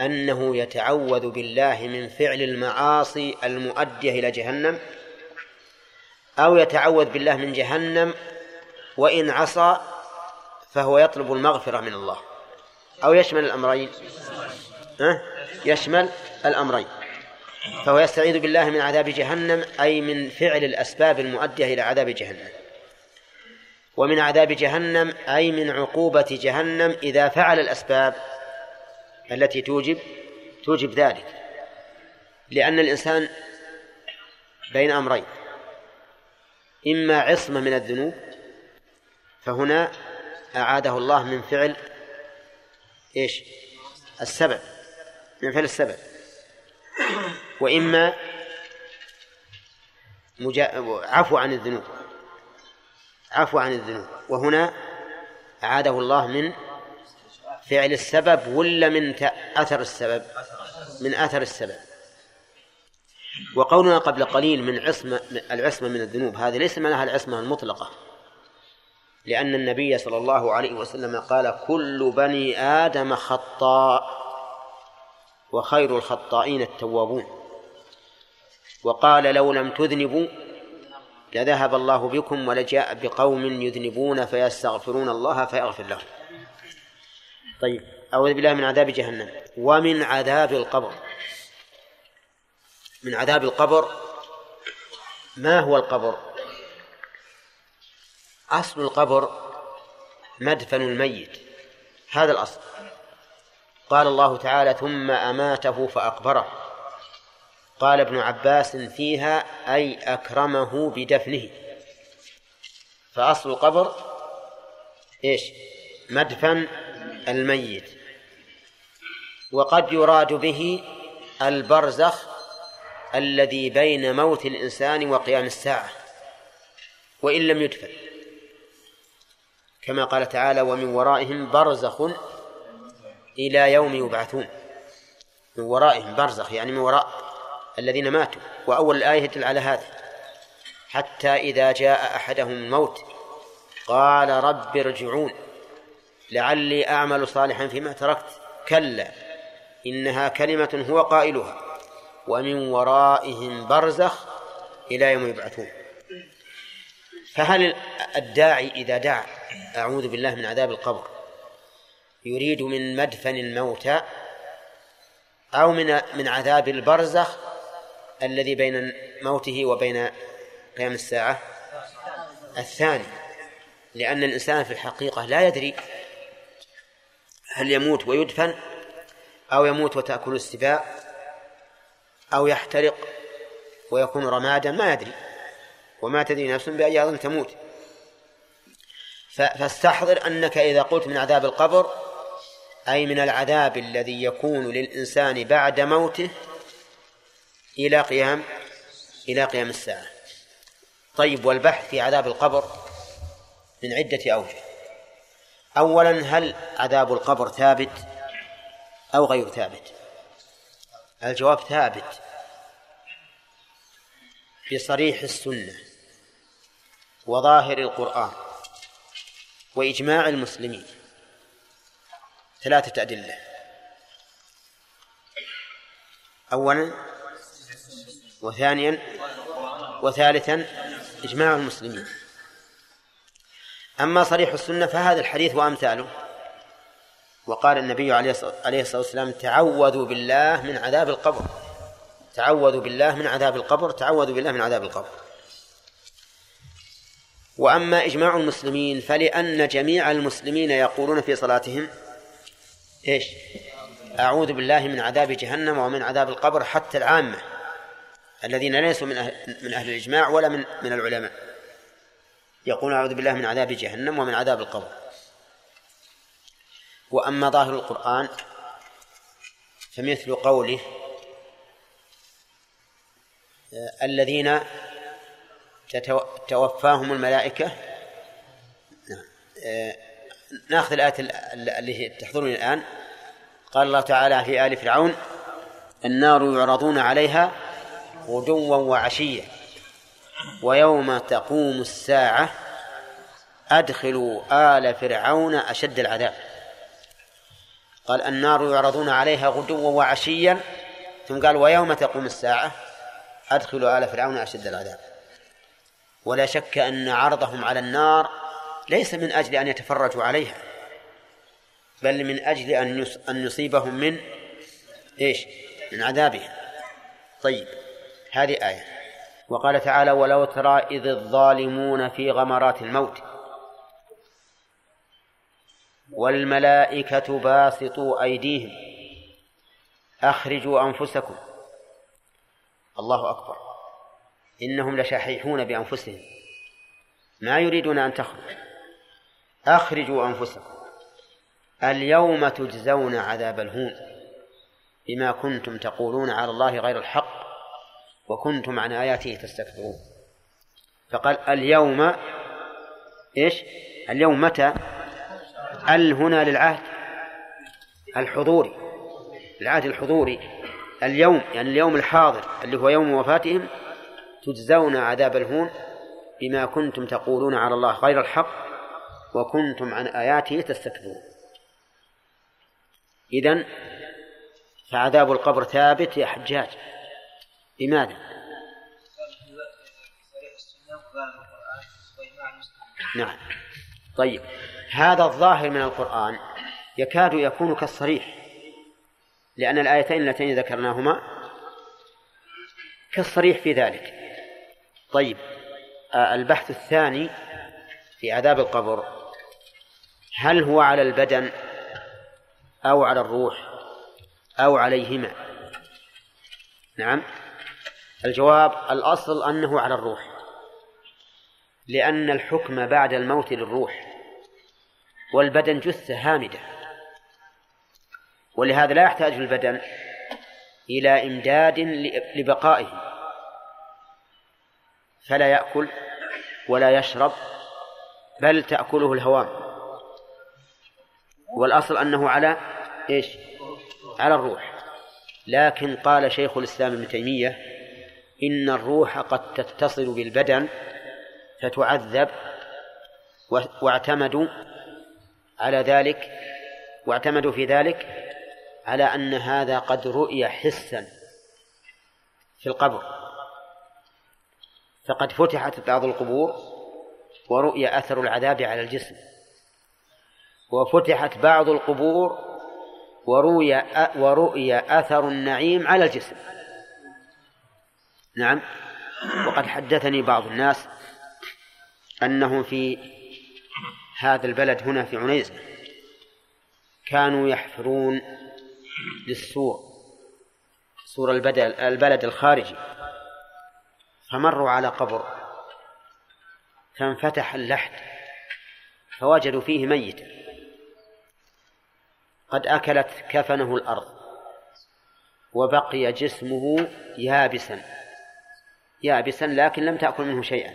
أنه يتعوذ بالله من فعل المعاصي المؤدية إلى جهنم؟ أو يتعوذ بالله من جهنم وإن عصى فهو يطلب المغفرة من الله. أو يشمل الأمرين. أه؟ يشمل الأمرين. فهو يستعيذ بالله من عذاب جهنم أي من فعل الأسباب المؤدية إلى عذاب جهنم. ومن عذاب جهنم أي من عقوبة جهنم إذا فعل الأسباب التي توجب توجب ذلك. لأن الإنسان بين أمرين. إما عصمة من الذنوب فهنا أعاده الله من فعل إيش؟ السبب من فعل السبب. وإما مجا... عفو عن الذنوب عفو عن الذنوب. وهنا أعاده الله من فعل السبب ولا من أثر السبب؟ من أثر السبب. وقولنا قبل قليل من عصمة العصمة من الذنوب هذه ليس معناها العصمة المطلقة. لأن النبي صلى الله عليه وسلم قال كل بني آدم خطاء وخير الخطائين التوابون. وقال لو لم تذنبوا لذهب الله بكم ولجاء بقوم يذنبون فيستغفرون الله فيغفر لهم. طيب أعوذ بالله من عذاب جهنم. ومن عذاب القبر. من عذاب القبر ما هو القبر؟ أصل القبر مدفن الميت. هذا الأصل. قال الله تعالى ثم أماته فأقبره. قال ابن عباس فيها أي أكرمه بدفنه. فأصل القبر إيش؟ مدفن الميت. وقد يراد به البرزخ الذي بين موت الإنسان وقيام الساعة وإن لم يدفن. كما قال تعالى ومن ورائهم برزخ إلى يوم يبعثون. من ورائهم برزخ يعني من وراء الذين ماتوا. وأول الآية يدل على هذا. حتى إذا جاء أحدهم الموت قال رب ارجعون. لعلي أعمل صالحا فيما تركت. كلا إنها كلمة هو قائلها. ومن ورائهم برزخ إلى يوم يبعثون. فهل الداعي إذا دعا أعوذ بالله من عذاب القبر. يريد من مدفن الموتى أو من من عذاب البرزخ الذي بين موته وبين قيام الساعة الثاني لأن الإنسان في الحقيقة لا يدري هل يموت ويدفن أو يموت وتأكل السباع أو يحترق ويكون رمادا ما يدري. وما تدري نفس بأي أرض تموت. فاستحضر أنك إذا قلت من عذاب القبر أي من العذاب الذي يكون للإنسان بعد موته إلى قيام إلى قيام الساعة. طيب والبحث في عذاب القبر من عدة أوجه. أولا هل عذاب القبر ثابت أو غير ثابت؟ الجواب ثابت في صريح السنة وظاهر القرآن. وإجماع المسلمين. ثلاثة أدلة. أولا وثانيا وثالثا إجماع المسلمين. أما صريح السنة فهذا الحديث وأمثاله. وقال النبي عليه الصلاة والسلام تعوذوا بالله من عذاب القبر. تعوذوا بالله من عذاب القبر تعوذوا بالله من عذاب القبر. وأما إجماع المسلمين فلأن جميع المسلمين يقولون في صلاتهم إيش؟ أعوذ بالله من عذاب جهنم ومن عذاب القبر حتى العامة الذين ليسوا من أهل, من أهل الإجماع ولا من من العلماء. يقول أعوذ بالله من عذاب جهنم ومن عذاب القبر. وأما ظاهر القرآن فمثل قوله آه، الذين توفاهم الملائكة؟ نعم. آه، ناخذ الآية اللي تحضرني الآن. قال الله تعالى في آل فرعون النار يعرضون عليها غدوا وعشيا ويوم تقوم الساعة أدخلوا آل فرعون أشد العذاب. قال النار يعرضون عليها غدوا وعشيا ثم قال ويوم تقوم الساعة أدخلوا آل فرعون أشد العذاب. ولا شك أن عرضهم على النار ليس من أجل أن يتفرجوا عليها بل من أجل أن أن يصيبهم من إيش؟ من عذابها طيب هذه آية. وقال تعالى ولو ترى إذ الظالمون في غمرات الموت والملائكة باسطوا أيديهم أخرجوا أنفسكم. الله أكبر. إنهم لشحيحون بأنفسهم. ما يريدون أن تخرج. أخرجوا أنفسكم. اليوم تجزون عذاب الهون بما كنتم تقولون على الله غير الحق وكنتم عن آياته تستكبرون. فقال اليوم إيش؟ اليوم متى؟ ال هنا للعهد؟ الحضوري العهد الحضوري اليوم يعني اليوم الحاضر اللي هو يوم وفاتهم تجزون عذاب الهون بما كنتم تقولون على الله غير الحق وكنتم عن آياته تستكبرون إذن فعذاب القبر ثابت يا حجاج. لماذا؟ نعم. طيب. هذا الظاهر من القرآن يكاد يكون كالصريح لأن الآيتين اللتين ذكرناهما كالصريح في ذلك. طيب آه، البحث الثاني في عذاب القبر. هل هو على البدن أو على الروح أو عليهما؟ نعم. الجواب الأصل أنه على الروح لأن الحكم بعد الموت للروح والبدن جثة هامدة ولهذا لا يحتاج البدن إلى إمداد لبقائه. فلا يأكل ولا يشرب بل تأكله الهوام. والأصل أنه على إيش؟ على الروح. لكن قال شيخ الإسلام ابن تيمية إن الروح قد تتصل بالبدن فتعذب واعتمدوا على ذلك واعتمدوا في ذلك على أن هذا قد رؤي حسا في القبر. فقد فتحت بعض القبور ورؤي أثر العذاب على الجسم. وفتحت بعض القبور ورؤي ورؤي أثر النعيم على الجسم. نعم. وقد حدثني بعض الناس أنهم في هذا البلد هنا في عنيزة كانوا يحفرون للسور سور البلد البلد الخارجي. فمروا على قبر فانفتح اللحد فوجدوا فيه ميتا قد أكلت كفنه الأرض وبقي جسمه يابسا يابسا لكن لم تأكل منه شيئا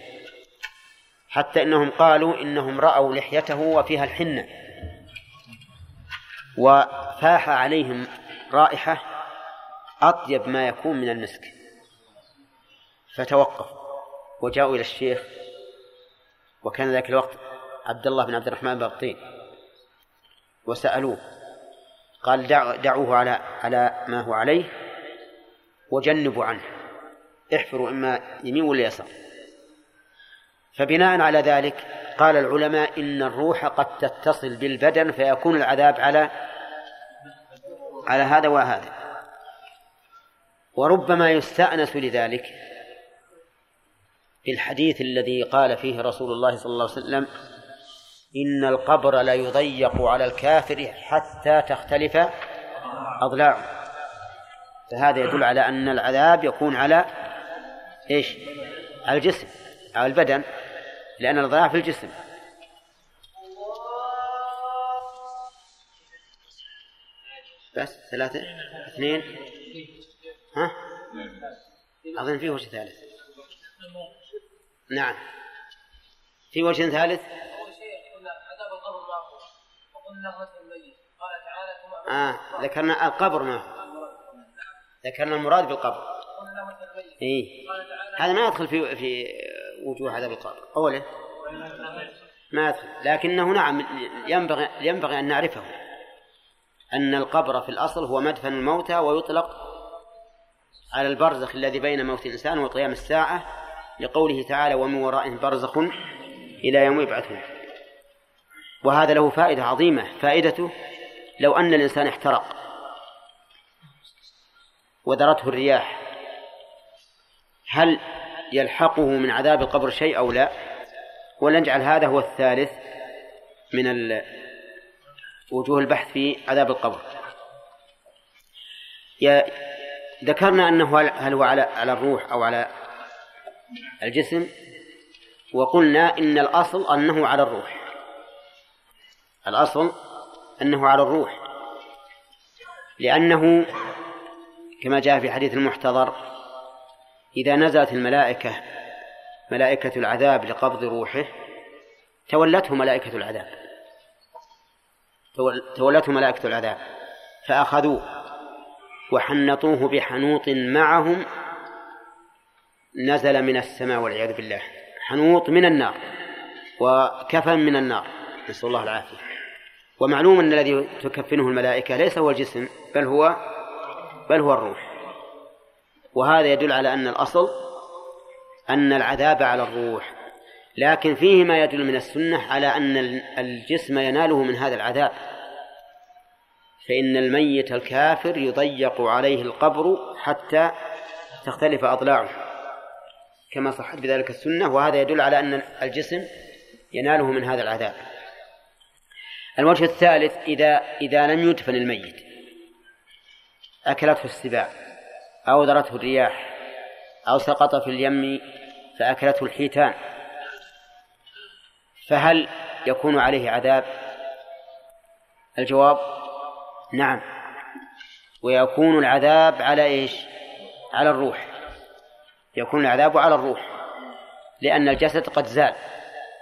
حتى إنهم قالوا إنهم رأوا لحيته وفيها الحنة وفاح عليهم رائحة أطيب ما يكون من المسك فتوقف وجاءوا إلى الشيخ وكان ذاك الوقت عبد الله بن عبد الرحمن بن وسألوه قال دعوه على على ما هو عليه وجنبوا عنه احفروا إما يمين ولا يسار. فبناء على ذلك قال العلماء إن الروح قد تتصل بالبدن فيكون العذاب على على هذا وهذا. وربما يستأنس لذلك بالحديث الذي قال فيه رسول الله صلى الله عليه وسلم إن القبر لا يضيق على الكافر حتى تختلف أضلاعه. فهذا يدل على أن العذاب يكون على إيش؟ على الجسم على البدن لأن الضياع في الجسم. بس ثلاثة اثنين. ها؟ أظن في وجه ثالث. نعم. في وجه ثالث؟ آه ذكرنا القبر ما هو؟ ذكرنا المراد بالقبر. إيه. هذا ما يدخل في في وجوه عذاب القبر. أوله ما يدخل. لكنه نعم ينبغي ينبغي أن نعرفه. أن القبر في الأصل هو مدفن الموتى ويطلق على البرزخ الذي بين موت الإنسان وقيام الساعة. لقوله تعالى ومن ورائهم برزخ إلى يوم يبعثون. وهذا له فائدة عظيمة. فائدته لو أن الإنسان احترق ودرته الرياح هل يلحقه من عذاب القبر شيء أو لا؟ ولنجعل هذا هو الثالث من وجوه البحث في عذاب القبر. ذكرنا أنه هل- هو على على الروح أو على الجسم وقلنا إن الأصل أنه على الروح. الأصل أنه على الروح. لأنه كما جاء في حديث المحتضر إذا نزلت الملائكة ملائكة العذاب لقبض روحه تولته ملائكة العذاب. تول- تولته ملائكة العذاب فأخذوه وحنطوه بحنوط معهم نزل من السماء والعياذ بالله. حنوط من النار وكفن من النار. نسأل الله العافية. ومعلوم أن الذي تكفنه الملائكة ليس هو الجسم بل هو بل هو الروح. وهذا يدل على أن الأصل أن العذاب على الروح. لكن فيه ما يدل من السنة على أن الجسم يناله من هذا العذاب. فإن الميت الكافر يضيق عليه القبر حتى تختلف أضلاعه. كما صحت بذلك السنة وهذا يدل على أن الجسم يناله من هذا العذاب. الوجه الثالث إذا إذا لم يدفن الميت أكلته السباع أو ذرته الرياح أو سقط في اليم فأكلته الحيتان فهل يكون عليه عذاب؟ الجواب نعم. ويكون العذاب على إيش؟ على الروح. يكون العذاب على الروح لأن الجسد قد زال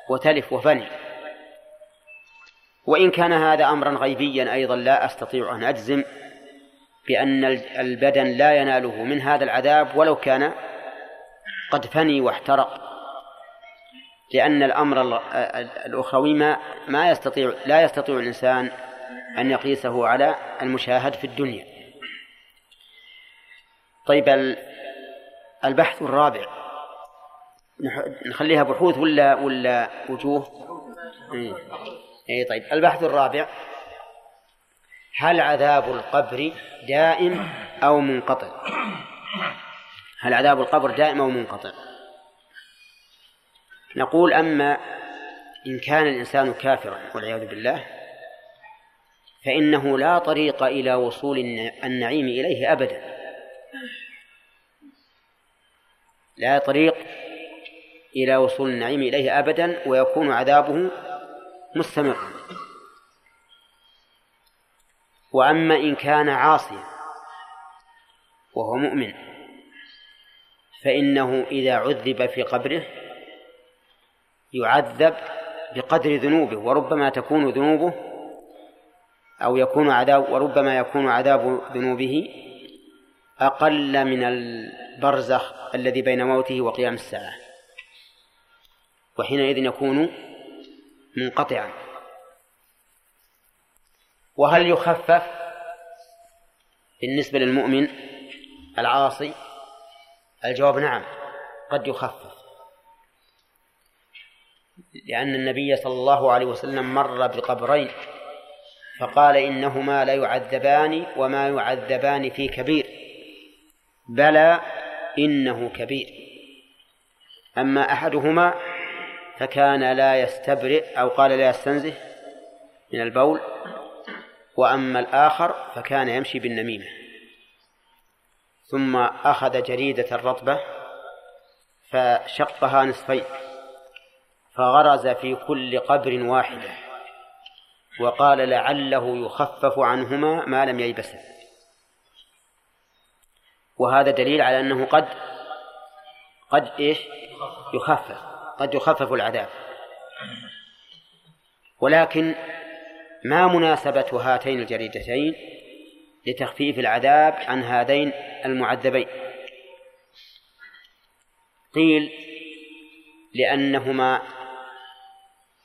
وتلف وفني. وإن كان هذا أمرا غيبيا أيضا لا أستطيع أن أجزم بأن البدن لا يناله من هذا العذاب ولو كان قد فني واحترق لأن الأمر ال- الأخروي ما ما يستطيع لا يستطيع الإنسان أن يقيسه على المشاهد في الدنيا. طيب البحث الرابع نخليها بحوث ولا ولا وجوه؟ إيه. إيه طيب البحث الرابع هل عذاب القبر دائم أو منقطع؟ هل عذاب القبر دائم أو منقطع؟ نقول أما إن كان الإنسان كافرا والعياذ بالله فإنه لا طريق إلى وصول الن- النعيم إليه أبدا لا طريق إلى وصول النعيم إليه أبدا ويكون عذابه مستمرا. وأما إن كان عاصيا وهو مؤمن فإنه إذا عذب في قبره يعذب بقدر ذنوبه وربما تكون ذنوبه أو يكون عذاب وربما يكون عذاب ذنوبه أقل من البرزخ الذي بين موته وقيام الساعة وحينئذ يكون منقطعا. وهل يخفف بالنسبة للمؤمن العاصي؟ الجواب نعم قد يخفف. لأن النبي صلى الله عليه وسلم مر بقبرين فقال إنهما لا يعذبان وما يعذبان في كبير. بلى إنه كبير. أما أحدهما فكان لا يستبرئ أو قال لا يستنزه من البول وأما الآخر فكان يمشي بالنميمة. ثم أخذ جريدة رطبة فشقها نصفين فغرز في كل قبر واحدة وقال لعله يخفف عنهما ما لم ييبسا وهذا دليل على أنه قد قد إيش؟ يخفف قد يخفف العذاب. ولكن ما مناسبة هاتين الجريدتين لتخفيف العذاب عن هذين المعذبين. قيل لأنهما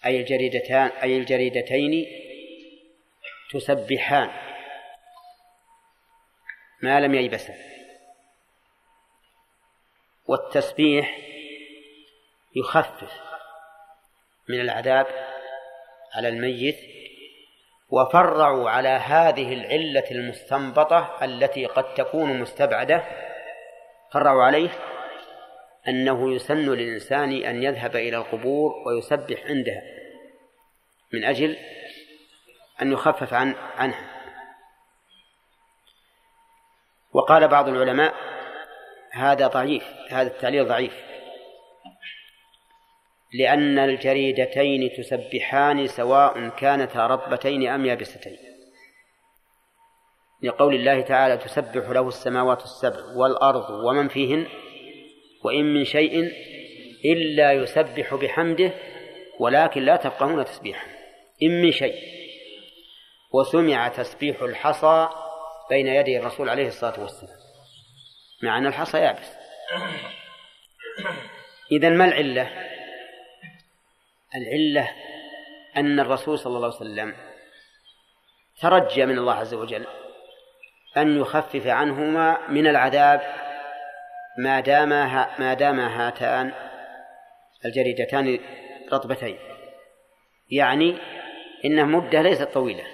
أي الجريدتان أي الجريدتين تسبحان. ما لم ييبسا. والتسبيح يخفف من العذاب على الميت وفرعوا على هذه العلة المستنبطة التي قد تكون مستبعدة فرعوا عليه أنه يسن للإنسان أن يذهب إلى القبور ويسبح عندها من أجل أن يخفف عن عنها. وقال بعض العلماء هذا ضعيف هذا التعليل ضعيف. لأن الجريدتين تسبحان سواء كانتا رطبتين أم يابستين. لقول الله تعالى تسبح له السماوات السبع والأرض ومن فيهن وإن من شيء إلا يسبح بحمده ولكن لا تفقهون تسبيحه. إن من شيء. وسمع تسبيح الحصى بين يدي الرسول عليه الصلاة والسلام. مع أن الحصى يابس. إذا ما العلة؟ العلة أن الرسول صلى الله عليه وسلم ترجى من الله عز وجل أن يخفف عنهما من العذاب ما دام ما دام هاتان الجريدتان رطبتين. يعني إنها مدة ليست طويلة.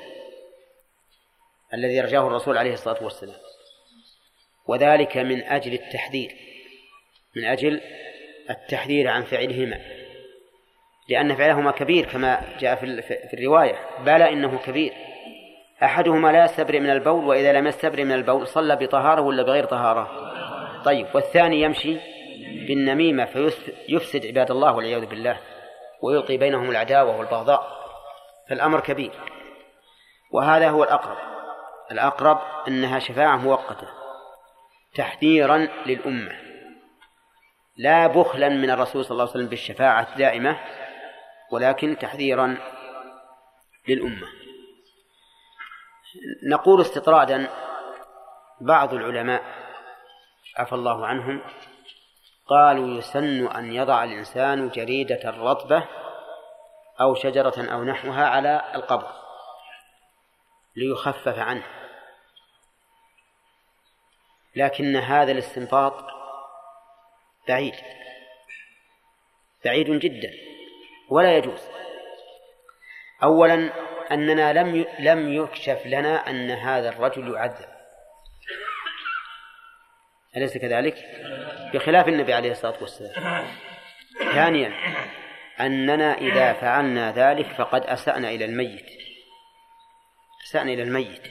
الذي رجاه الرسول عليه الصلاة والسلام. وذلك من أجل التحذير من أجل التحذير عن فعلهما. لأن فعلهما كبير كما جاء في الرواية. بلى إنه كبير. أحدهما لا يستبرئ من البول وإذا لم يستبرئ من البول صلى بطهارة ولا بغير طهارة؟ طيب والثاني يمشي بالنميمة فيفسد عباد الله والعياذ بالله ويلقي بينهم العداوة والبغضاء. فالأمر كبير. وهذا هو الأقرب. الأقرب أنها شفاعة مؤقتة. تحذيرا للأمة. لا بخلا من الرسول صلى الله عليه وسلم بالشفاعة الدائمة ولكن تحذيرا للأمة. نقول استطرادا بعض العلماء عفى الله عنهم قالوا يسن أن يضع الإنسان جريدة رطبة أو شجرة أو نحوها على القبر ليخفف عنه. لكن هذا الاستنباط بعيد. بعيد جدا. ولا يجوز. أولا أننا لم لم يكشف لنا أن هذا الرجل يعذب. أليس كذلك؟ بخلاف النبي عليه الصلاة والسلام. ثانيا أننا إذا فعلنا ذلك فقد أسأنا إلى الميت. أسأنا إلى الميت.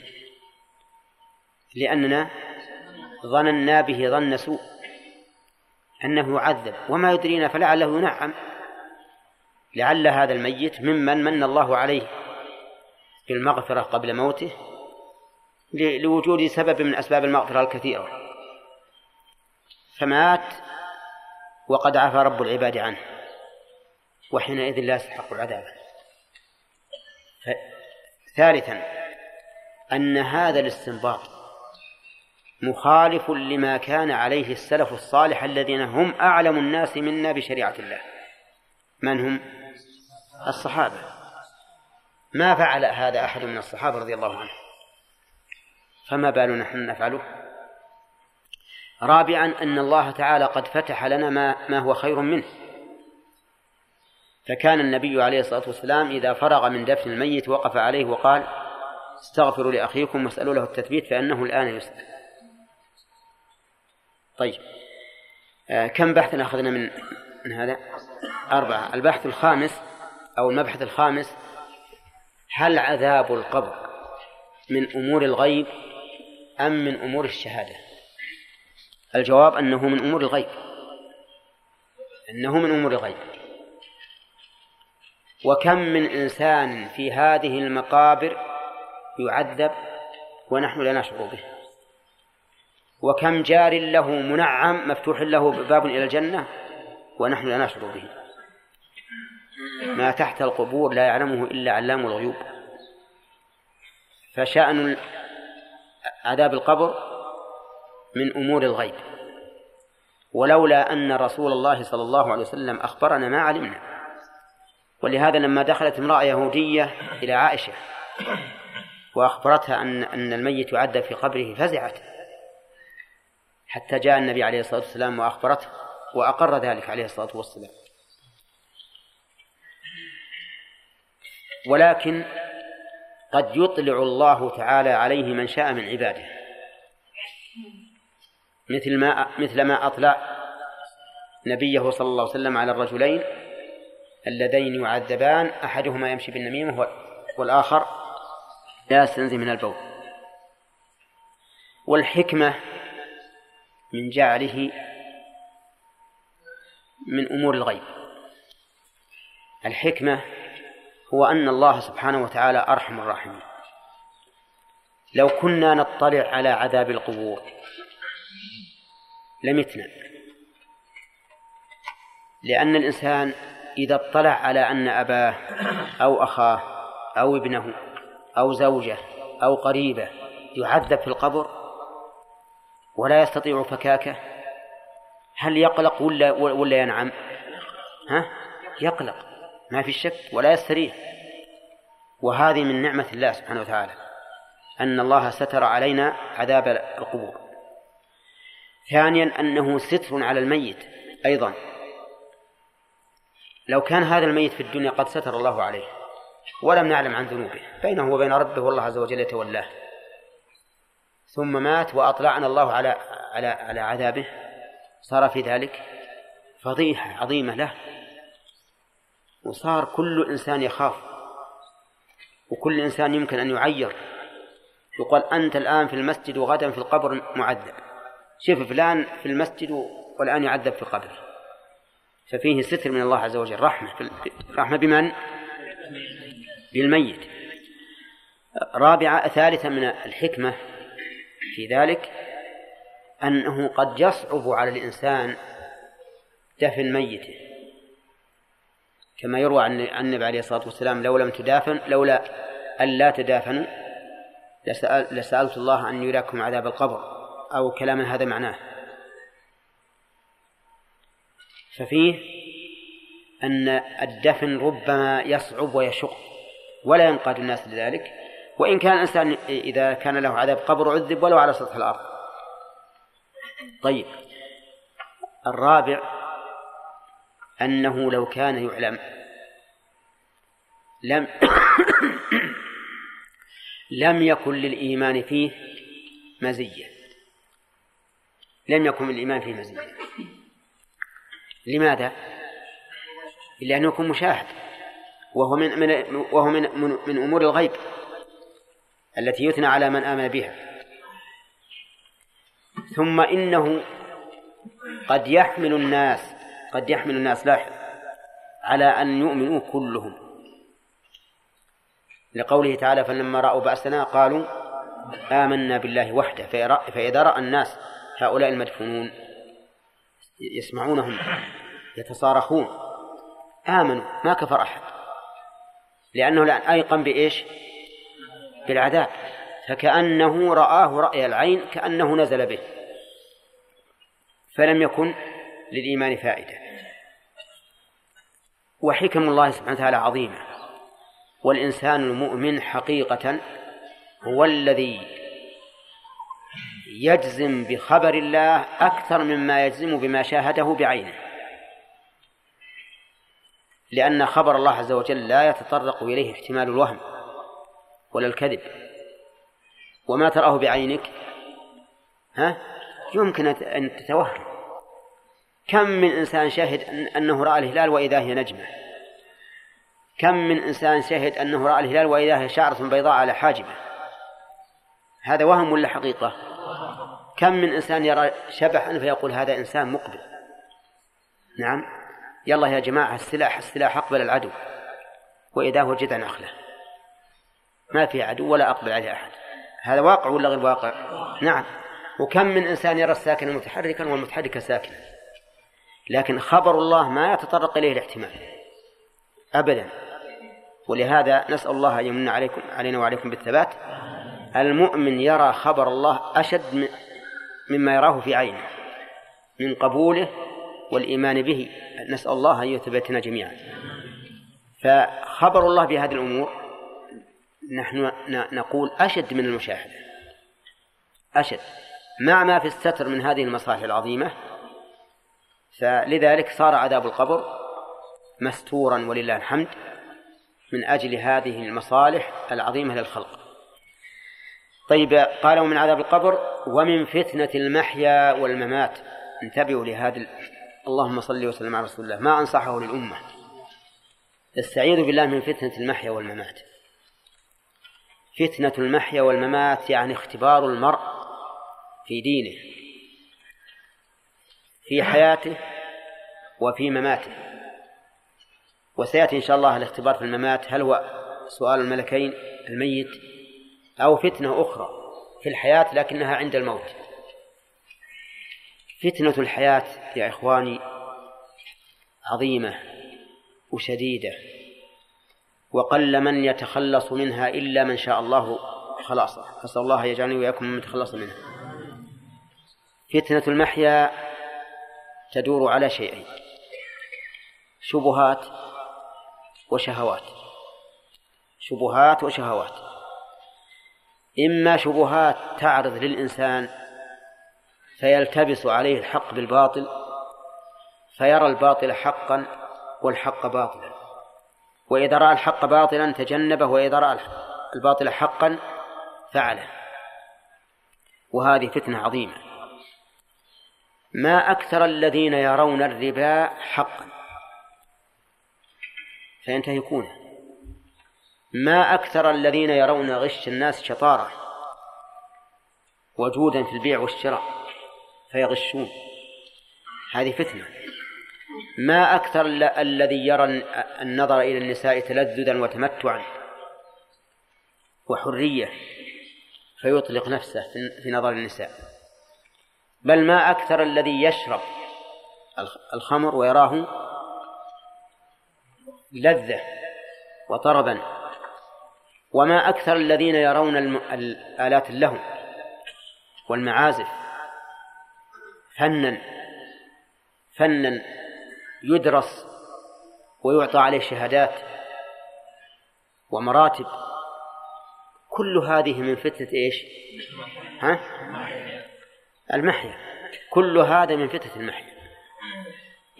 لأننا ظننا به ظن سوء أنه يعذب. وما يدرينا فلعله ينعم. لعل هذا الميت ممن من الله عليه بالمغفرة قبل موته لوجود سبب من أسباب المغفرة الكثيرة. فمات وقد عفى رب العباد عنه وحينئذ لا يستحق العذاب. ثالثا أن هذا الاستنباط مخالف لما كان عليه السلف الصالح الذين هم أعلم الناس منا بشريعة الله. من هم؟ الصحابة. ما فعل هذا أحد من الصحابة رضي الله عنهم فما بالنا نحن نفعله؟ رابعا أن الله تعالى قد فتح لنا ما, ما هو خير منه. فكان النبي عليه الصلاة والسلام إذا فرغ من دفن الميت وقف عليه وقال استغفروا لأخيكم واسألوا له التثبيت فإنه الآن يسأل. طيب. آه كم بحثا أخذنا من من هذا؟ أربعة. البحث الخامس أو المبحث الخامس هل عذاب القبر من أمور الغيب أم من أمور الشهادة؟ الجواب أنه من أمور الغيب. أنه من أمور الغيب. وكم من إنسان في هذه المقابر يعذب ونحن لا نشعر به؟ وكم جار له منعم مفتوح له باب إلى الجنة ونحن لا نشعر به. ما تحت القبور لا يعلمه إلا علام الغيوب. فشأن عذاب القبر من أمور الغيب. ولولا أن رسول الله صلى الله عليه وسلم أخبرنا ما علمنا. ولهذا لما دخلت امرأة يهودية إلى عائشة وأخبرتها أن أن الميت يعذب في قبره فزعت. حتى جاء النبي عليه الصلاة والسلام وأخبرته وأقر ذلك عليه الصلاة والسلام. ولكن قد يطلع الله تعالى عليه من شاء من عباده. مثل ما مثل ما أطلع نبيه صلى الله عليه وسلم على الرجلين اللذين يعذبان أحدهما يمشي بالنميمة والآخر لا يستنزي من البول. والحكمة من جعله من أمور الغيب. الحكمة هو أن الله سبحانه وتعالى أرحم الراحمين. لو كنا نطلع على عذاب القبور لمتنا. لأن الإنسان إذا اطلع على أن أباه أو أخاه أو ابنه أو زوجة أو قريبة يعذب في القبر ولا يستطيع فكاكه؟ هل يقلق ولا ولا ينعم؟ ها؟ يقلق ما في شك ولا يستريح. وهذه من نعمة الله سبحانه وتعالى أن الله ستر علينا عذاب القبور. ثانيا أنه ستر على الميت أيضا. لو كان هذا الميت في الدنيا قد ستر الله عليه ولم نعلم عن ذنوبه بينه وبين ربه والله عز وجل يتولاه. ثم مات وأطلعنا الله على على على عذابه. صار في ذلك فضيحة عظيمة له. وصار كل إنسان يخاف وكل إنسان يمكن أن يعير. يقال أنت الآن في المسجد وغدا في القبر معذب. شوف فلان في المسجد والآن يعذب في قبره ففيه ستر من الله عز وجل. رحمة رحمة بمن؟ بالميت. رابعة ثالثة من الحكمة في ذلك أنه قد يصعب على الإنسان دفن ميته كما يروى عن النبي عليه الصلاة والسلام لو لم تدافن لولا ألا تدافنوا لسأل لسألت الله أن يراكم عذاب القبر أو كلاما هذا معناه. ففيه أن الدفن ربما يصعب ويشق ولا ينقاد الناس لذلك وإن كان الإنسان إذا كان له عذاب قبر عذب ولو على سطح الأرض. طيب الرابع أنه لو كان يعلم لم <coughs> لم يكن للإيمان فيه مزية. لم يكن الإيمان فيه مزية. لماذا؟ لأنه يكون مشاهد وهو من من وهو من من, من أمور الغيب. التي يثنى على من آمن بها. ثم إنه قد يحمل الناس قد يحمل الناس لاحظ على أن يؤمنوا كلهم. لقوله تعالى فلما رأوا بأسنا قالوا آمنا بالله وحده فإذا رأى الناس هؤلاء المدفونون يسمعونهم يتصارخون آمنوا ما كفر أحد. لأنه الآن أيقن بإيش؟ بالعذاب فكأنه رآه رأي العين كأنه نزل به فلم يكن للإيمان فائدة. وحكم الله سبحانه وتعالى عظيمة والإنسان المؤمن حقيقة هو الذي يجزم بخبر الله أكثر مما يجزم بما شاهده بعينه. لأن خبر الله عز وجل لا يتطرق إليه احتمال الوهم. ولا الكذب. وما تراه بعينك ها؟ يمكن أن تتوهم. كم من إنسان شهد أنه رأى الهلال وإذا هي نجمة؟ كم من إنسان شهد أنه رأى الهلال وإذا هي شعرة بيضاء على حاجبة؟ هذا وهم ولا حقيقة؟ كم من إنسان يرى شبحا فيقول هذا إنسان مقبل؟ نعم. يلا يا جماعة السلاح السلاح أقبل العدو وإذا هو جذع نخلة ما في عدو ولا أقبل عليه أحد. هذا واقع ولا غير واقع؟ نعم. وكم من إنسان يرى الساكن متحركا والمتحرك ساكنا لكن خبر الله ما يتطرق إليه الاحتمال. أبدا. ولهذا نسأل الله أن يمن عليكم علينا وعليكم بالثبات. المؤمن يرى خبر الله أشد مما يراه في عينه. من قبوله والإيمان به. نسأل الله أن يثبتنا جميعا. فخبر الله بهذه الأمور نحن نقول أشد من المشاهدة. أشد. مع ما في الستر من هذه المصالح العظيمة فلذلك صار عذاب القبر مستورا ولله الحمد من أجل هذه المصالح العظيمة للخلق. طيب قال ومن عذاب القبر ومن فتنة المحيا والممات. انتبهوا لهذا اللهم صل وسلم على رسول الله. ما أنصحه للأمة. استعيذ بالله من فتنة المحيا والممات. فتنة المحيا والممات يعني اختبار المرء في دينه في حياته وفي مماته. وسيأتي إن شاء الله الاختبار في الممات. هل هو سؤال الملكين الميت أو فتنة أخرى في الحياة لكنها عند الموت؟ فتنة الحياة يا إخواني عظيمة وشديدة. وقل من يتخلص منها إلا من شاء الله. خلاصه أسأل الله يجعلني وإياكم من يتخلص منها. فتنة المحيا تدور على شيئين شبهات وشهوات. شبهات وشهوات. إما شبهات تعرض للإنسان فيلتبس عليه الحق بالباطل فيرى الباطل حقا والحق باطلا. وإذا رأى الحق باطلا تجنبه وإذا رأى الباطل حقا فعله. وهذه فتنة عظيمة. ما أكثر الذين يرون الربا حقا. فينتهكونه ما أكثر الذين يرون غش الناس شطارة. وجودا في البيع والشراء. فيغشون. هذه فتنة. ما أكثر الذي يرى النظر إلى النساء تلذذا وتمتعا. وحرية. فيطلق نفسه في نظر النساء. بل ما أكثر الذي يشرب الخمر ويراه لذة وطربا. وما أكثر الذين يرون الآلات اللهو والمعازف. فنا. فنا. يدرس ويعطى عليه شهادات ومراتب. كل هذه من فتنة إيش؟ ها؟ المحيا. كل هذا من فتنة المحيا.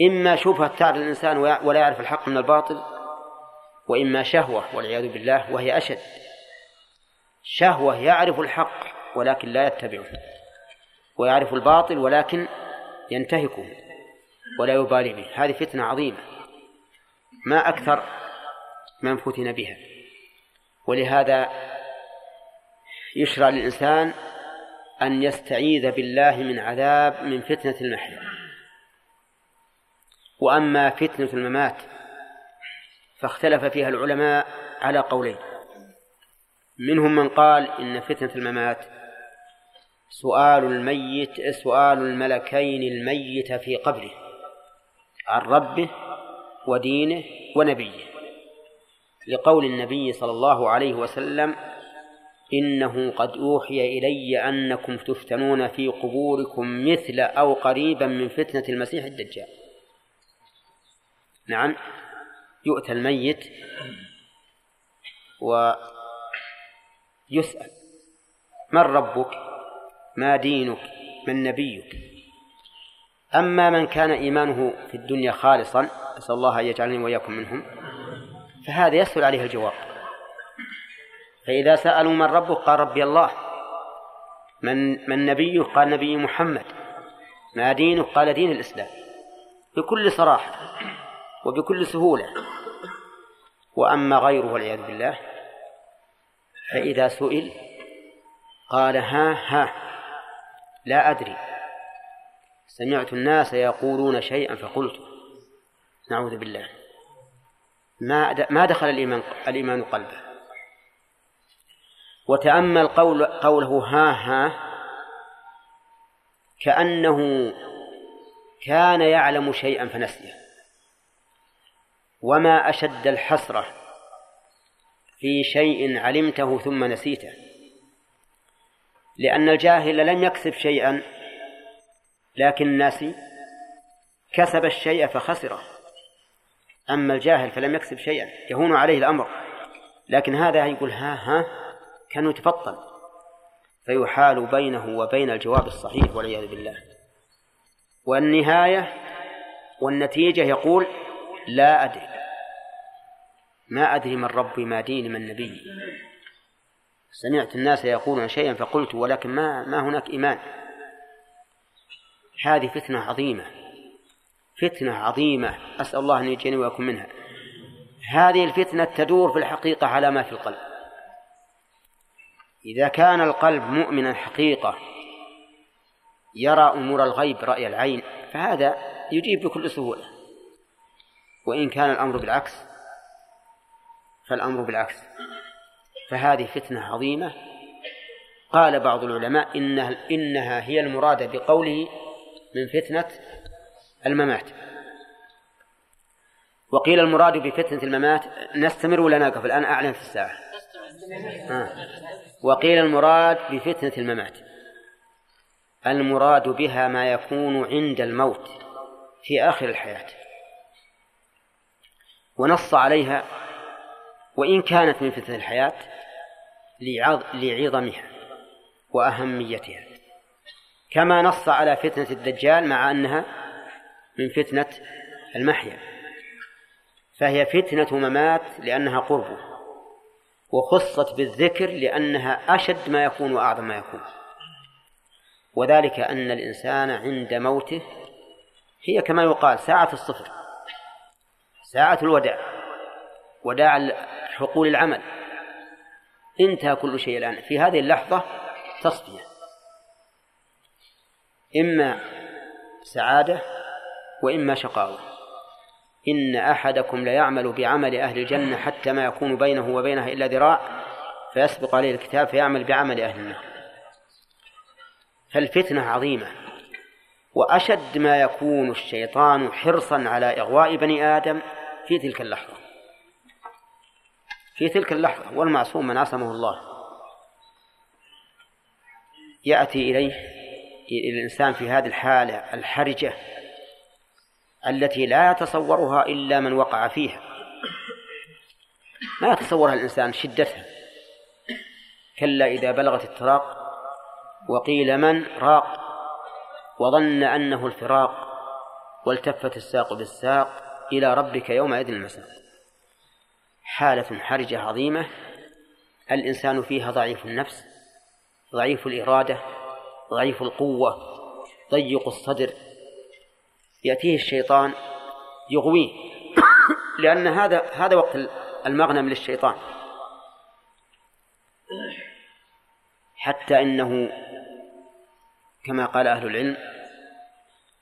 إما شبهة تعرض الإنسان ولا يعرف الحق من الباطل وإما شهوة والعياذ بالله وهي أشد. شهوة يعرف الحق ولكن لا يتبعه ويعرف الباطل ولكن ينتهكه. ولا يبالي به. هذه فتنة عظيمة. ما أكثر من فتن بها. ولهذا يشرع للإنسان أن يستعيذ بالله من عذاب من فتنة المحيا. وأما فتنة الممات فاختلف فيها العلماء على قولين. منهم من قال إن فتنة الممات سؤال الميت سؤال الملكين الميت في قبره. عن ربه ودينه ونبيه. لقول النبي صلى الله عليه وسلم إنه قد أوحي إلي أنكم تفتنون في قبوركم مثل أو قريبا من فتنة المسيح الدجال. نعم يؤتى الميت ويسأل من ربك؟ ما دينك؟ من نبيك؟ أما من كان إيمانه في الدنيا خالصا أسأل الله أن يجعلني وإياكم منهم فهذا يسهل عليه الجواب. فإذا سألوا من ربك قال ربي الله. من من نبيك؟ قال نبي محمد. ما دينك؟ قال دين الإسلام. بكل صراحة وبكل سهولة. وأما غيره والعياذ بالله فإذا سئل قال ها ها لا أدري. سمعت الناس يقولون شيئا فقلت نعوذ بالله. ما ما دخل الإيمان الإيمان قلبه. وتأمل قول قوله ها ها كأنه كان يعلم شيئا فنسيه. وما أشد الحسرة في شيء علمته ثم نسيته. لأن الجاهل لم يكسب شيئا لكن الناس كسب الشيء فخسره. أما الجاهل فلم يكسب شيئا يهون عليه الأمر. لكن هذا يقول ها ها كان يتفطن. فيحال بينه وبين الجواب الصحيح والعياذ بالله. والنهاية والنتيجة يقول لا أدري. ما أدري من ربي ما ديني من نبي. سمعت الناس يقولون شيئا فقلت ولكن ما ما هناك إيمان. هذه فتنة عظيمة. فتنة عظيمة. أسأل الله أن يجيني ويكون منها. هذه الفتنة تدور في الحقيقة على ما في القلب. إذا كان القلب مؤمنا حقيقة يرى أمور الغيب رأي العين فهذا يجيب بكل سهولة. وإن كان الأمر بالعكس فالأمر بالعكس. فهذه فتنة عظيمة. قال بعض العلماء إنها, إنها هي المرادة بقوله من فتنة الممات. وقيل المراد بفتنة الممات نستمر ولا نقف؟ الآن أعلن في الساعة. آه. وقيل المراد بفتنة الممات. المراد بها ما يكون عند الموت في آخر الحياة. ونص عليها وإن كانت من فتنة الحياة لعظمها وأهميتها. كما نص على فتنة الدجال مع أنها من فتنة المحيا. فهي فتنة ممات لأنها قربه وخصت بالذكر لأنها أشد ما يكون وأعظم ما يكون. وذلك أن الإنسان عند موته هي كما يقال ساعة الصفر ساعة الوداع وداع حقول العمل. انتهى كل شيء الآن في هذه اللحظة تصفية. إما سعادة وإما شقاوة. إن أحدكم ليعمل بعمل أهل الجنة حتى ما يكون بينه وبينها إلا ذراع فيسبق عليه الكتاب فيعمل بعمل أهل النار. فالفتنة عظيمة وأشد ما يكون الشيطان حرصا على إغواء بني آدم في تلك اللحظة. في تلك اللحظة والمعصوم من عصمه الله يأتي إليه الإنسان في هذه الحالة الحرجة التي لا يتصورها إلا من وقع فيها. ما يتصورها الإنسان شدتها. كلا إذا بلغت التراق وقيل من راق وظن أنه الفراق والتفت الساق بالساق إلى ربك يومئذ المساق. حالة حرجة عظيمة. الإنسان فيها ضعيف النفس ضعيف الإرادة ضعيف القوة ضيق الصدر. يأتيه الشيطان يغويه. لأن هذا هذا وقت المغنم للشيطان. حتى إنه كما قال أهل العلم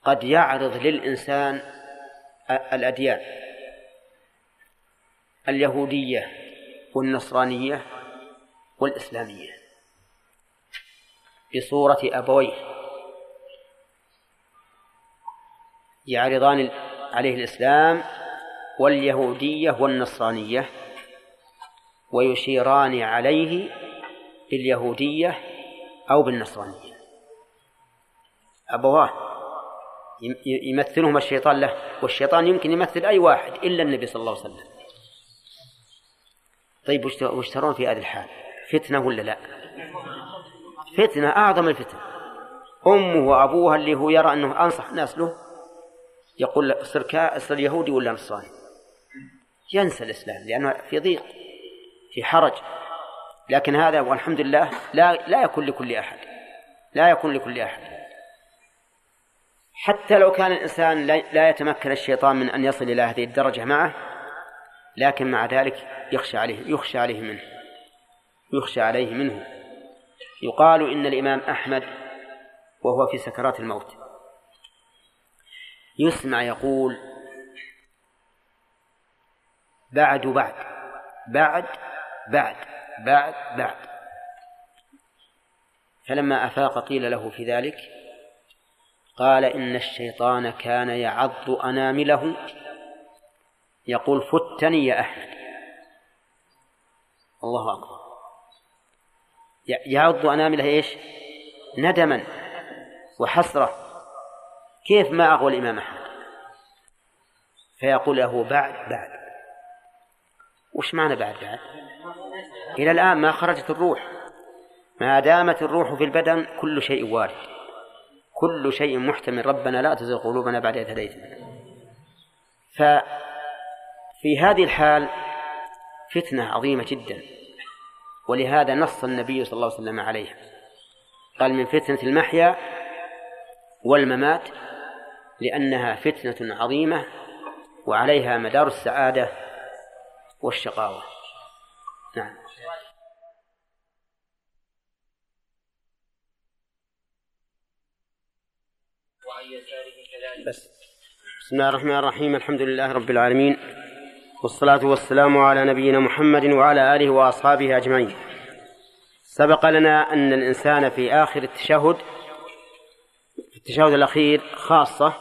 قد يعرض للإنسان الأديان اليهودية والنصرانية والإسلامية. بصورة أبويه. يعرضان عليه الإسلام واليهودية والنصرانية ويشيران عليه باليهودية أو بالنصرانية. أبواه يمثلهما الشيطان له والشيطان يمكن يمثل أي واحد إلا النبي صلى الله عليه وسلم. طيب وش ترون في هذه الحال؟ فتنة ولا لا؟ فتنة أعظم الفتنة أمه وأبوها اللي هو يرى أنه أنصح الناس له يقول صر صر يهودي ولا نصراني؟ ينسى الإسلام لأنه في ضيق في حرج. لكن هذا والحمد لله لا لا يكون لكل أحد لا يكون لكل أحد. حتى لو كان الإنسان لا يتمكن الشيطان من أن يصل إلى هذه الدرجة معه لكن مع ذلك يخشى عليه يخشى عليه منه يخشى عليه منه. يقال إن الإمام أحمد وهو في سكرات الموت. يسمع يقول بعد بعد بعد بعد بعد بعد. فلما أفاق قيل له في ذلك قال إن الشيطان كان يعض أنامله. يقول فتني يا أحمد. الله أكبر. يعض أنامله إيش؟ ندما وحسرة. كيف ما أغوى الإمام أحمد؟ فيقول له بعد بعد. وش معنى بعد بعد؟ إلى الآن ما خرجت الروح. ما دامت الروح في البدن كل شيء وارد. كل شيء محتمل. ربنا لا تزغ قلوبنا بعد إذ هديتنا. ففي هذه الحال فتنة عظيمة جدا. ولهذا نص النبي صلى الله عليه وسلم عليها. قال من فتنة المحيا والممات لأنها فتنة عظيمة وعليها مدار السعادة والشقاوة. نعم. بس. بسم الله الرحمن الرحيم. الحمد لله رب العالمين. والصلاة والسلام على نبينا محمد وعلى آله وأصحابه أجمعين. سبق لنا أن الإنسان في آخر التشهد في التشهد الأخير خاصة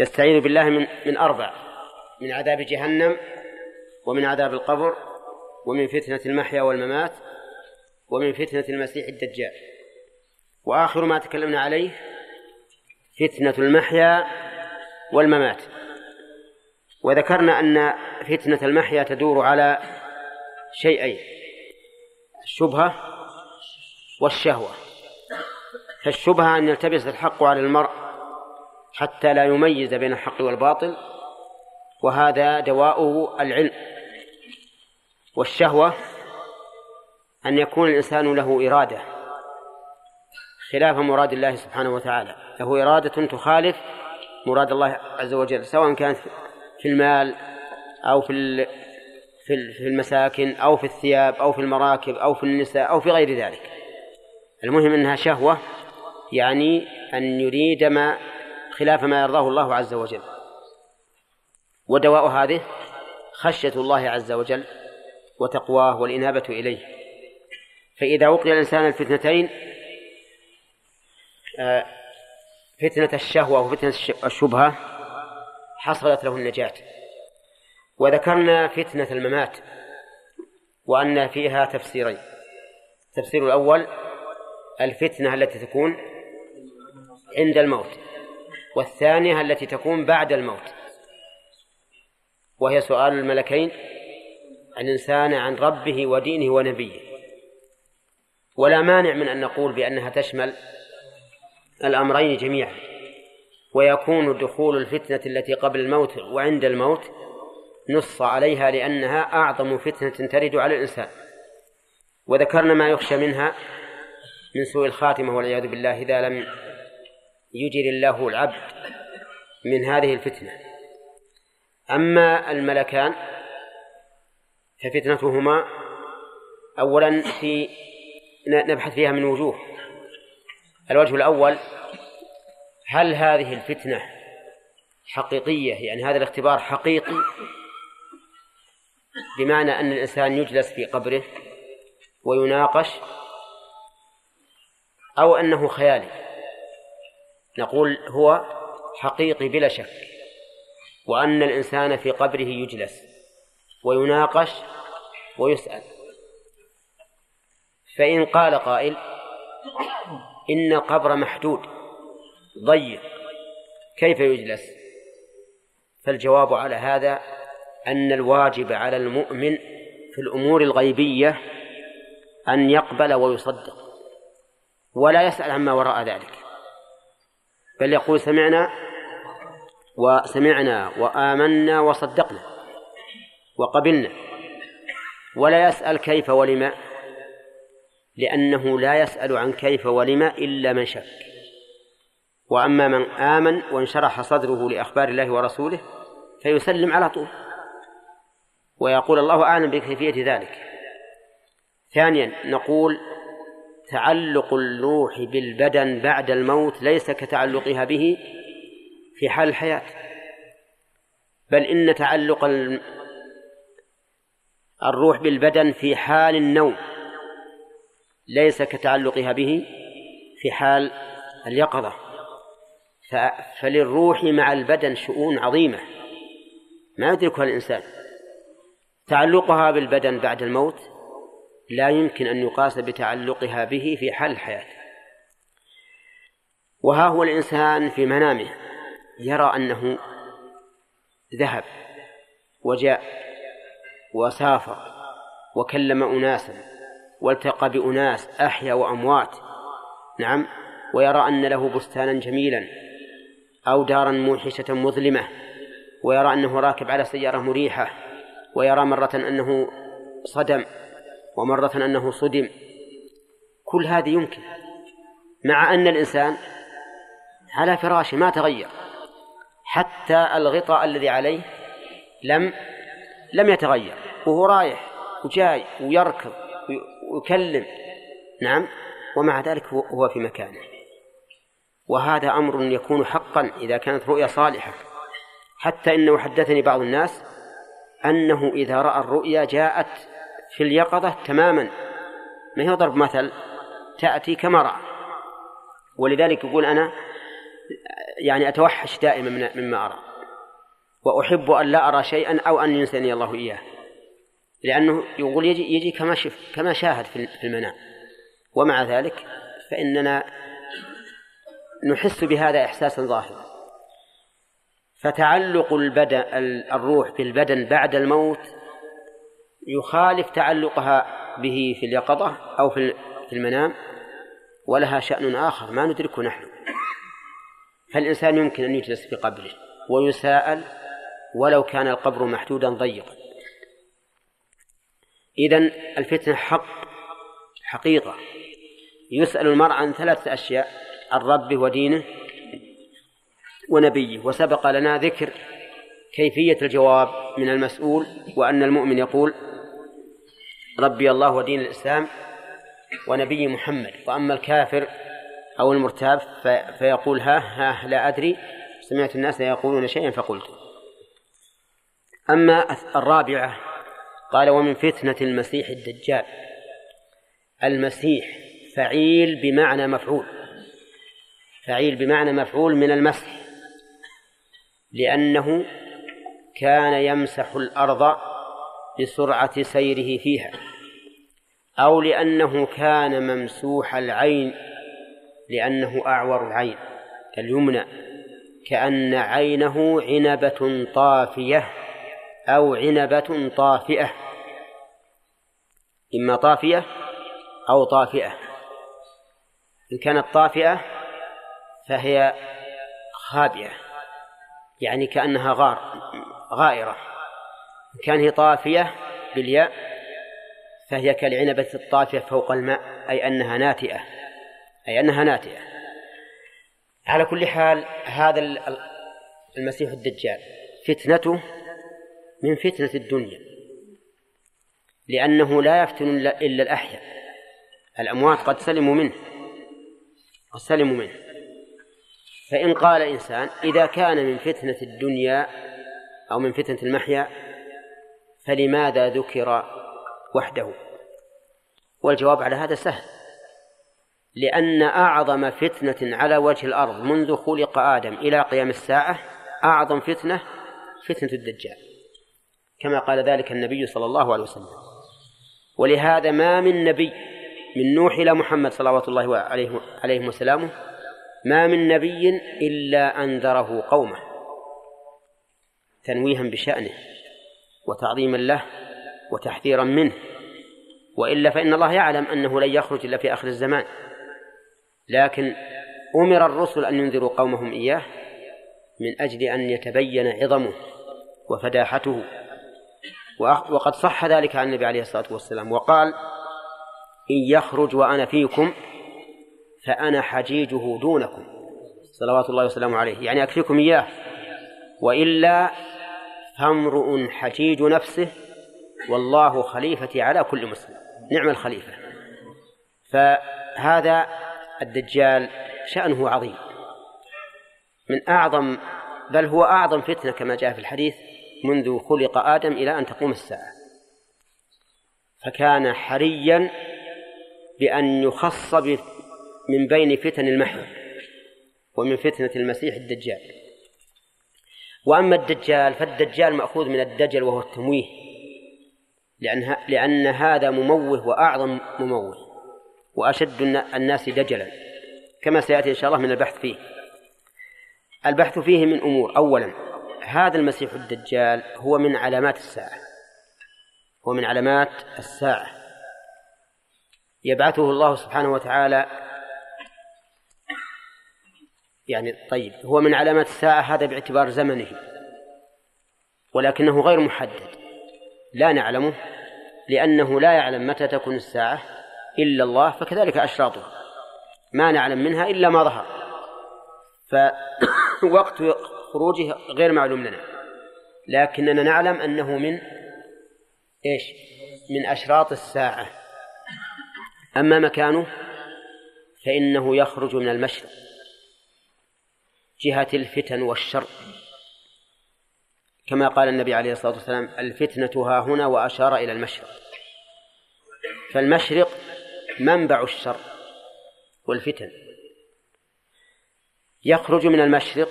يستعيذ بالله من من أربع من عذاب جهنم ومن عذاب القبر ومن فتنة المحيا والممات ومن فتنة المسيح الدجال. وآخر ما تكلمنا عليه فتنة المحيا والممات. وذكرنا أن فتنة المحيا تدور على شيئين الشبهة والشهوة. فالشبهة أن يلتبس الحق على المرء حتى لا يميز بين الحق والباطل وهذا دواؤه العلم. والشهوة أن يكون الإنسان له إرادة خلاف مراد الله سبحانه وتعالى. له إرادة تخالف مراد الله عز وجل سواء كانت في المال أو في في المساكن أو في الثياب أو في المراكب أو في النساء أو في غير ذلك. المهم أنها شهوة يعني أن يريد ما خلاف ما يرضاه الله عز وجل. ودواء هذه خشية الله عز وجل وتقواه والإنابة إليه. فإذا وقي الإنسان الفتنتين آه، فتنة الشهوة وفتنة الشبهة حصلت له النجاة. وذكرنا فتنة الممات وأن فيها تفسيرين. التفسير الأول الفتنة التي تكون عند الموت والثانية التي تكون بعد الموت. وهي سؤال الملكين الإنسان عن ربه ودينه ونبيه. ولا مانع من أن نقول بأنها تشمل الأمرين جميعا. ويكون دخول الفتنة التي قبل الموت وعند الموت نص عليها لأنها أعظم فتنة ترد على الإنسان. وذكرنا ما يخشى منها من سوء الخاتمة والعياذ بالله إذا لم يجر الله العبد من هذه الفتنة. أما الملكان ففتنتهما أولا في نبحث فيها من وجوه. الوجه الأول هل هذه الفتنة حقيقية؟ يعني هذا الاختبار حقيقي؟ بمعنى أن الإنسان يجلس في قبره ويناقش أو أنه خيالي. نقول هو حقيقي بلا شك وأن الإنسان في قبره يجلس ويناقش ويسأل. فإن قال قائل إن القبر محدود. ضيق. كيف يجلس؟ فالجواب على هذا أن الواجب على المؤمن في الأمور الغيبية أن يقبل ويصدق ولا يسأل عما وراء ذلك. بل يقول سمعنا وسمعنا وآمنا وصدقنا وقبلنا ولا يسأل كيف ولما لأنه لا يسأل عن كيف ولما إلا من شك. وأما من آمن وانشرح صدره لأخبار الله ورسوله فيسلم على طول. ويقول الله أعلم بكيفية ذلك. ثانيا نقول تعلق الروح بالبدن بعد الموت ليس كتعلقها به في حال الحياة. بل إن تعلق الروح بالبدن في حال النوم ليس كتعلقها به في حال اليقظة. فللروح مع البدن شؤون عظيمة. ما يدركها الإنسان. تعلقها بالبدن بعد الموت لا يمكن أن يقاس بتعلقها به في حال الحياة وها هو الإنسان في منامه. يرى أنه ذهب وجاء وسافر وكلم أناسا والتقى بأناس أحيا وأموات. نعم. ويرى أن له بستانا جميلا. أو دارا موحشة مظلمة ويرى أنه راكب على سيارة مريحة ويرى مرة أنه صدم ومرة أنه صدم. كل هذه يمكن مع أن الإنسان على فراشه ما تغير حتى الغطاء الذي عليه لم لم يتغير. وهو رايح وجاي ويركض ويكلم. نعم. ومع ذلك هو في مكانه. وهذا أمر يكون حقا إذا كانت رؤيا صالحة. حتى إنه حدثني بعض الناس أنه إذا رأى الرؤيا جاءت في اليقظة تماما. ما هي ضرب مثل؟ تأتي كما رأى. ولذلك يقول أنا يعني أتوحش دائما مما أرى. وأحب أن لا أرى شيئا أو أن ينسني الله إياه. لأنه يقول يجي, يجي كما شف كما شاهد في المنام. ومع ذلك فإننا نحس بهذا إحساسا ظاهرا. فتعلق البدن الروح بالبدن بعد الموت يخالف تعلقها به في اليقظة أو في المنام ولها شأن آخر ما ندركه نحن. فالإنسان يمكن أن يجلس في قبره ويساءل ولو كان القبر محدودا ضيقا. إذن الفتنة حق حقيقة. يسأل المرء عن ثلاثة أشياء. عن ربه ودينه ونبيه. وسبق لنا ذكر كيفية الجواب من المسؤول وأن المؤمن يقول ربي الله ودين الإسلام ونبي محمد. وأما الكافر أو المرتاب فيقول ها ها لا أدري. سمعت الناس يقولون شيئا فقلت. أما الرابعة قال ومن فتنة المسيح الدجال. المسيح فعيل بمعنى مفعول. فعيل بمعنى مفعول من المسح. لأنه كان يمسح الأرض بسرعة سيره فيها أو لأنه كان ممسوح العين لأنه أعور العين اليمنى كأن عينه عنبة طافية أو عنبة طافئة إما طافية أو طافئة. إن كانت طافئة فهي خابئة يعني كأنها غار غائرة. إن كان هي طافية بالياء فهي كالعنبة الطافية فوق الماء أي أنها ناتئة أي أنها ناتئة. على كل حال هذا المسيح الدجال فتنته من فتنة الدنيا لأنه لا يفتن إلا الأحياء. الأموات قد سلموا منه قد سلموا منه. فإن قال إنسان إذا كان من فتنة الدنيا أو من فتنة المحيا فلماذا ذكر وحده؟ والجواب على هذا سهل. لأن أعظم فتنة على وجه الأرض منذ خلق آدم إلى قيام الساعة أعظم فتنة فتنة الدجال. كما قال ذلك النبي صلى الله عليه وسلم. ولهذا ما من نبي من نوح إلى محمد صلوات الله عليه عليه وسلامه ما من نبي إلا أنذره قومه. تنويها بشأنه وتعظيما له وتحذيرا منه. وإلا فإن الله يعلم أنه لن يخرج إلا في آخر الزمان. لكن أمر الرسل أن ينذروا قومهم إياه من أجل أن يتبين عظمه وفداحته. وقد صح ذلك عن النبي عليه الصلاة والسلام وقال إن يخرج وأنا فيكم فأنا حجيجه دونكم. صلوات الله وسلامه عليه. يعني أكفيكم إياه. وإلا فامرؤ حجيج نفسه والله خليفتي على كل مسلم. نعم الخليفة. فهذا الدجال شأنه عظيم. من أعظم بل هو أعظم فتنة كما جاء في الحديث منذ خلق آدم إلى أن تقوم الساعة. فكان حريا بأن يخص من بين فتن المحيا ومن فتنة المسيح الدجال. وأما الدجال فالدجال مأخوذ من الدجل وهو التمويه لأن, لأن هذا مموه وأعظم مموه وأشد الناس دجلا كما سيأتي إن شاء الله من البحث فيه. البحث فيه من أمور. أولا هذا المسيح الدجال هو من علامات الساعة. هو من علامات الساعة. يبعثه الله سبحانه وتعالى يعني طيب هو من علامات الساعة هذا باعتبار زمنه ولكنه غير محدد لا نعلمه لأنه لا يعلم متى تكون الساعة إلا الله فكذلك أشراطها ما نعلم منها إلا ما ظهر فوقت خروجه غير معلوم لنا لكننا نعلم أنه من إيش؟ من أشراط الساعة أما مكانه فإنه يخرج من المشرق. جهة الفتن والشر. كما قال النبي عليه الصلاة والسلام الفتنة ها هنا وأشار إلى المشرق. فالمشرق منبع الشر والفتن. يخرج من المشرق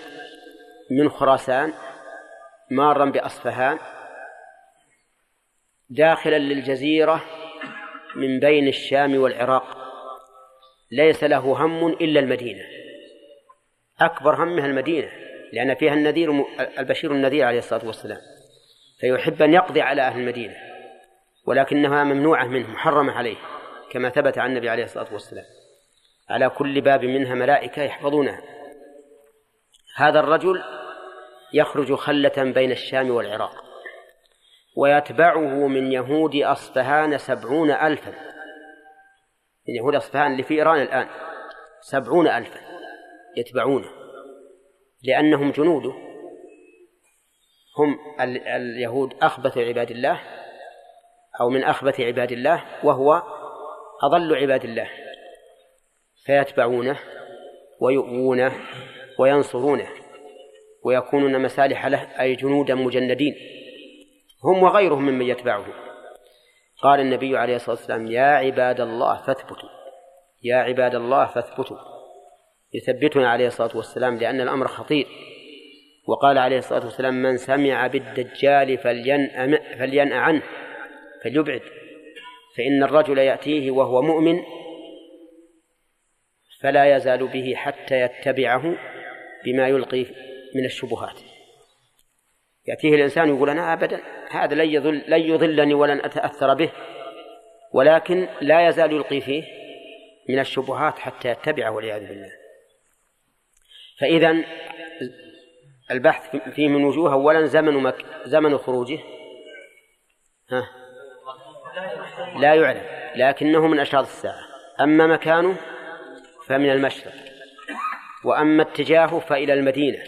من خراسان مارا بأصفهان داخلا للجزيرة من بين الشام والعراق. ليس له هم إلا المدينة. أكبر همها المدينة لأن فيها النذير البشير النذير عليه الصلاة والسلام. فيحب أن يقضي على أهل المدينة ولكنها ممنوعة منه محرمة عليه كما ثبت عن النبي عليه الصلاة والسلام. على كل باب منها ملائكة يحفظونها. هذا الرجل يخرج خلة بين الشام والعراق ويتبعه من يهود أصفهان سبعون ألفا. من يهود أصفهان اللي في إيران الآن سبعون ألفا. يتبعونه لأنهم جنوده. هم اليهود أخبث عباد الله أو من أخبث عباد الله وهو أضل عباد الله. فيتبعونه ويؤوونه وينصرونه ويكونون مسالح له أي جنودا مجندين. هم وغيرهم ممن يتبعه. قال النبي عليه الصلاة والسلام يا عباد الله فاثبتوا يا عباد الله فاثبتوا. يثبتنا عليه الصلاة والسلام لأن الأمر خطير. وقال عليه الصلاة والسلام من سمع بالدجال فلينأ, فلينأ عنه فليبعد فإن الرجل يأتيه وهو مؤمن فلا يزال به حتى يتبعه بما يلقي من الشبهات. يأتيه الإنسان يقول أنا أبدا هذا لن يضل لن يضلني ولن أتأثر به ولكن لا يزال يلقي فيه من الشبهات حتى يتبعه والعياذ بالله. فإذا البحث فيه من وجوه أولا زمن مك زمن خروجه. ها؟ لا يعلم لكنه من أشراط الساعة. أما مكانه فمن المشرق. وأما اتجاهه فإلى المدينة.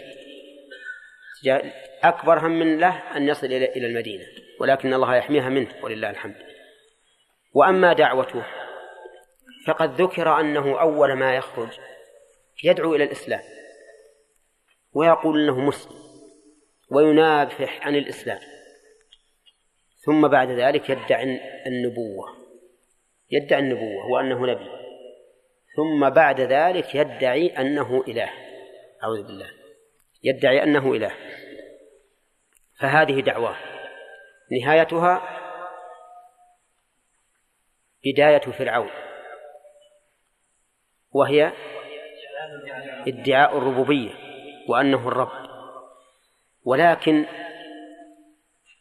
أكبر هم من له أن يصل إلى المدينة ولكن الله يحميها منه ولله الحمد. وأما دعوته فقد ذكر أنه أول ما يخرج يدعو إلى الإسلام. ويقول أنه مسلم وينافح عن الإسلام. ثم بعد ذلك يدعي النبوة يدعي النبوة وأنه نبي. ثم بعد ذلك يدعي أنه إله. أعوذ بالله. يدعي أنه إله. فهذه دعواه نهايتها بداية فرعون. وهي ادعاء الربوبية. وأنه الرب. ولكن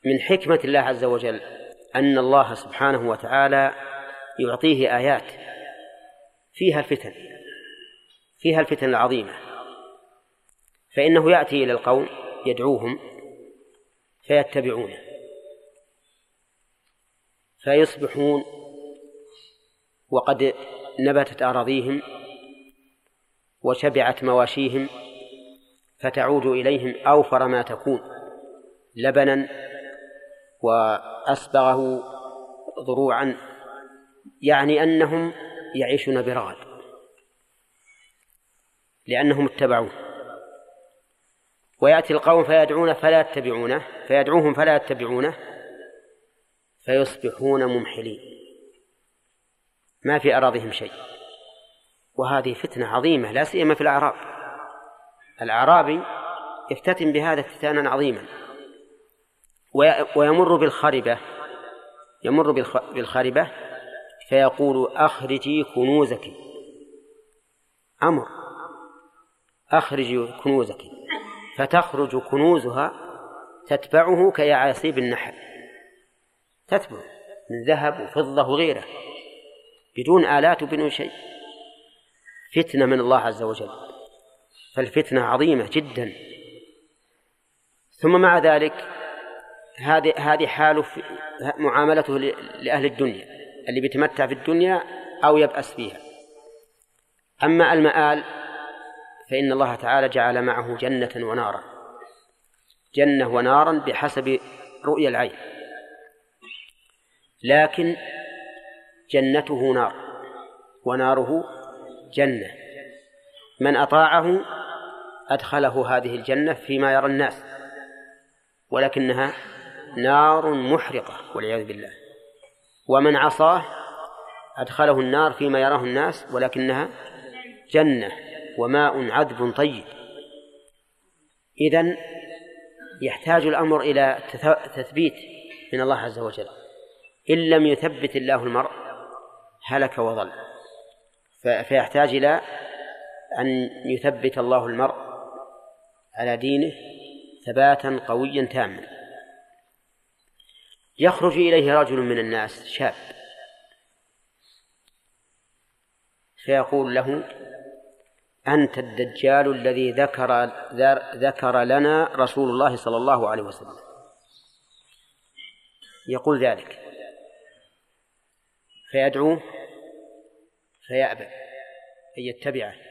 من حكمة الله عز وجل أن الله سبحانه وتعالى يعطيه آيات فيها الفتن فيها الفتن العظيمة. فإنه يأتي إلى القوم يدعوهم فيتبعونه. فيصبحون وقد نبتت أراضيهم وشبعت مواشيهم فتعود إليهم أوفر ما تكون لبنا وأسبغه ضروعا يعني أنهم يعيشون برغد لأنهم اتبعوه. ويأتي القوم فيدعون فلا يتبعونه فيدعوهم فلا يتبعونه فيصبحون ممحلين. ما في أراضيهم شيء. وهذه فتنة عظيمة لا سيما في الأعراب. الأعرابي يفتتن بهذا افتتانا عظيما. ويمر بالخربة يمر بالخربة فيقول أخرجي كنوزك. أمر أخرجي كنوزك. فتخرج كنوزها تتبعه كيعاصيب النحل. تتبع من ذهب وفضة وغيره بدون آلات وبدون شيء. فتنة من الله عز وجل. فالفتنة عظيمة جدا. ثم مع ذلك هذه هذه حال معاملته لأهل الدنيا اللي بيتمتع في الدنيا أو يبأس فيها أما المآل فإن الله تعالى جعل معه جنة ونارا. جنة ونارا بحسب رؤيا العين. لكن جنته نار وناره جنة. من أطاعه أدخله هذه الجنة فيما يرى الناس ولكنها نار محرقة والعياذ بالله. ومن عصاه أدخله النار فيما يراه الناس ولكنها جنة وماء عذب طيب. إذن يحتاج الأمر إلى تثبيت من الله عز وجل. إن لم يثبت الله المرء هلك وضل. فيحتاج إلى أن يثبت الله المرء على دينه ثباتا قويا تاما. يخرج إليه رجل من الناس شاب. فيقول له أنت الدجال الذي ذكر ذكر لنا رسول الله صلى الله عليه وسلم. يقول ذلك. فيدعوه فيأبى أن يتبعه.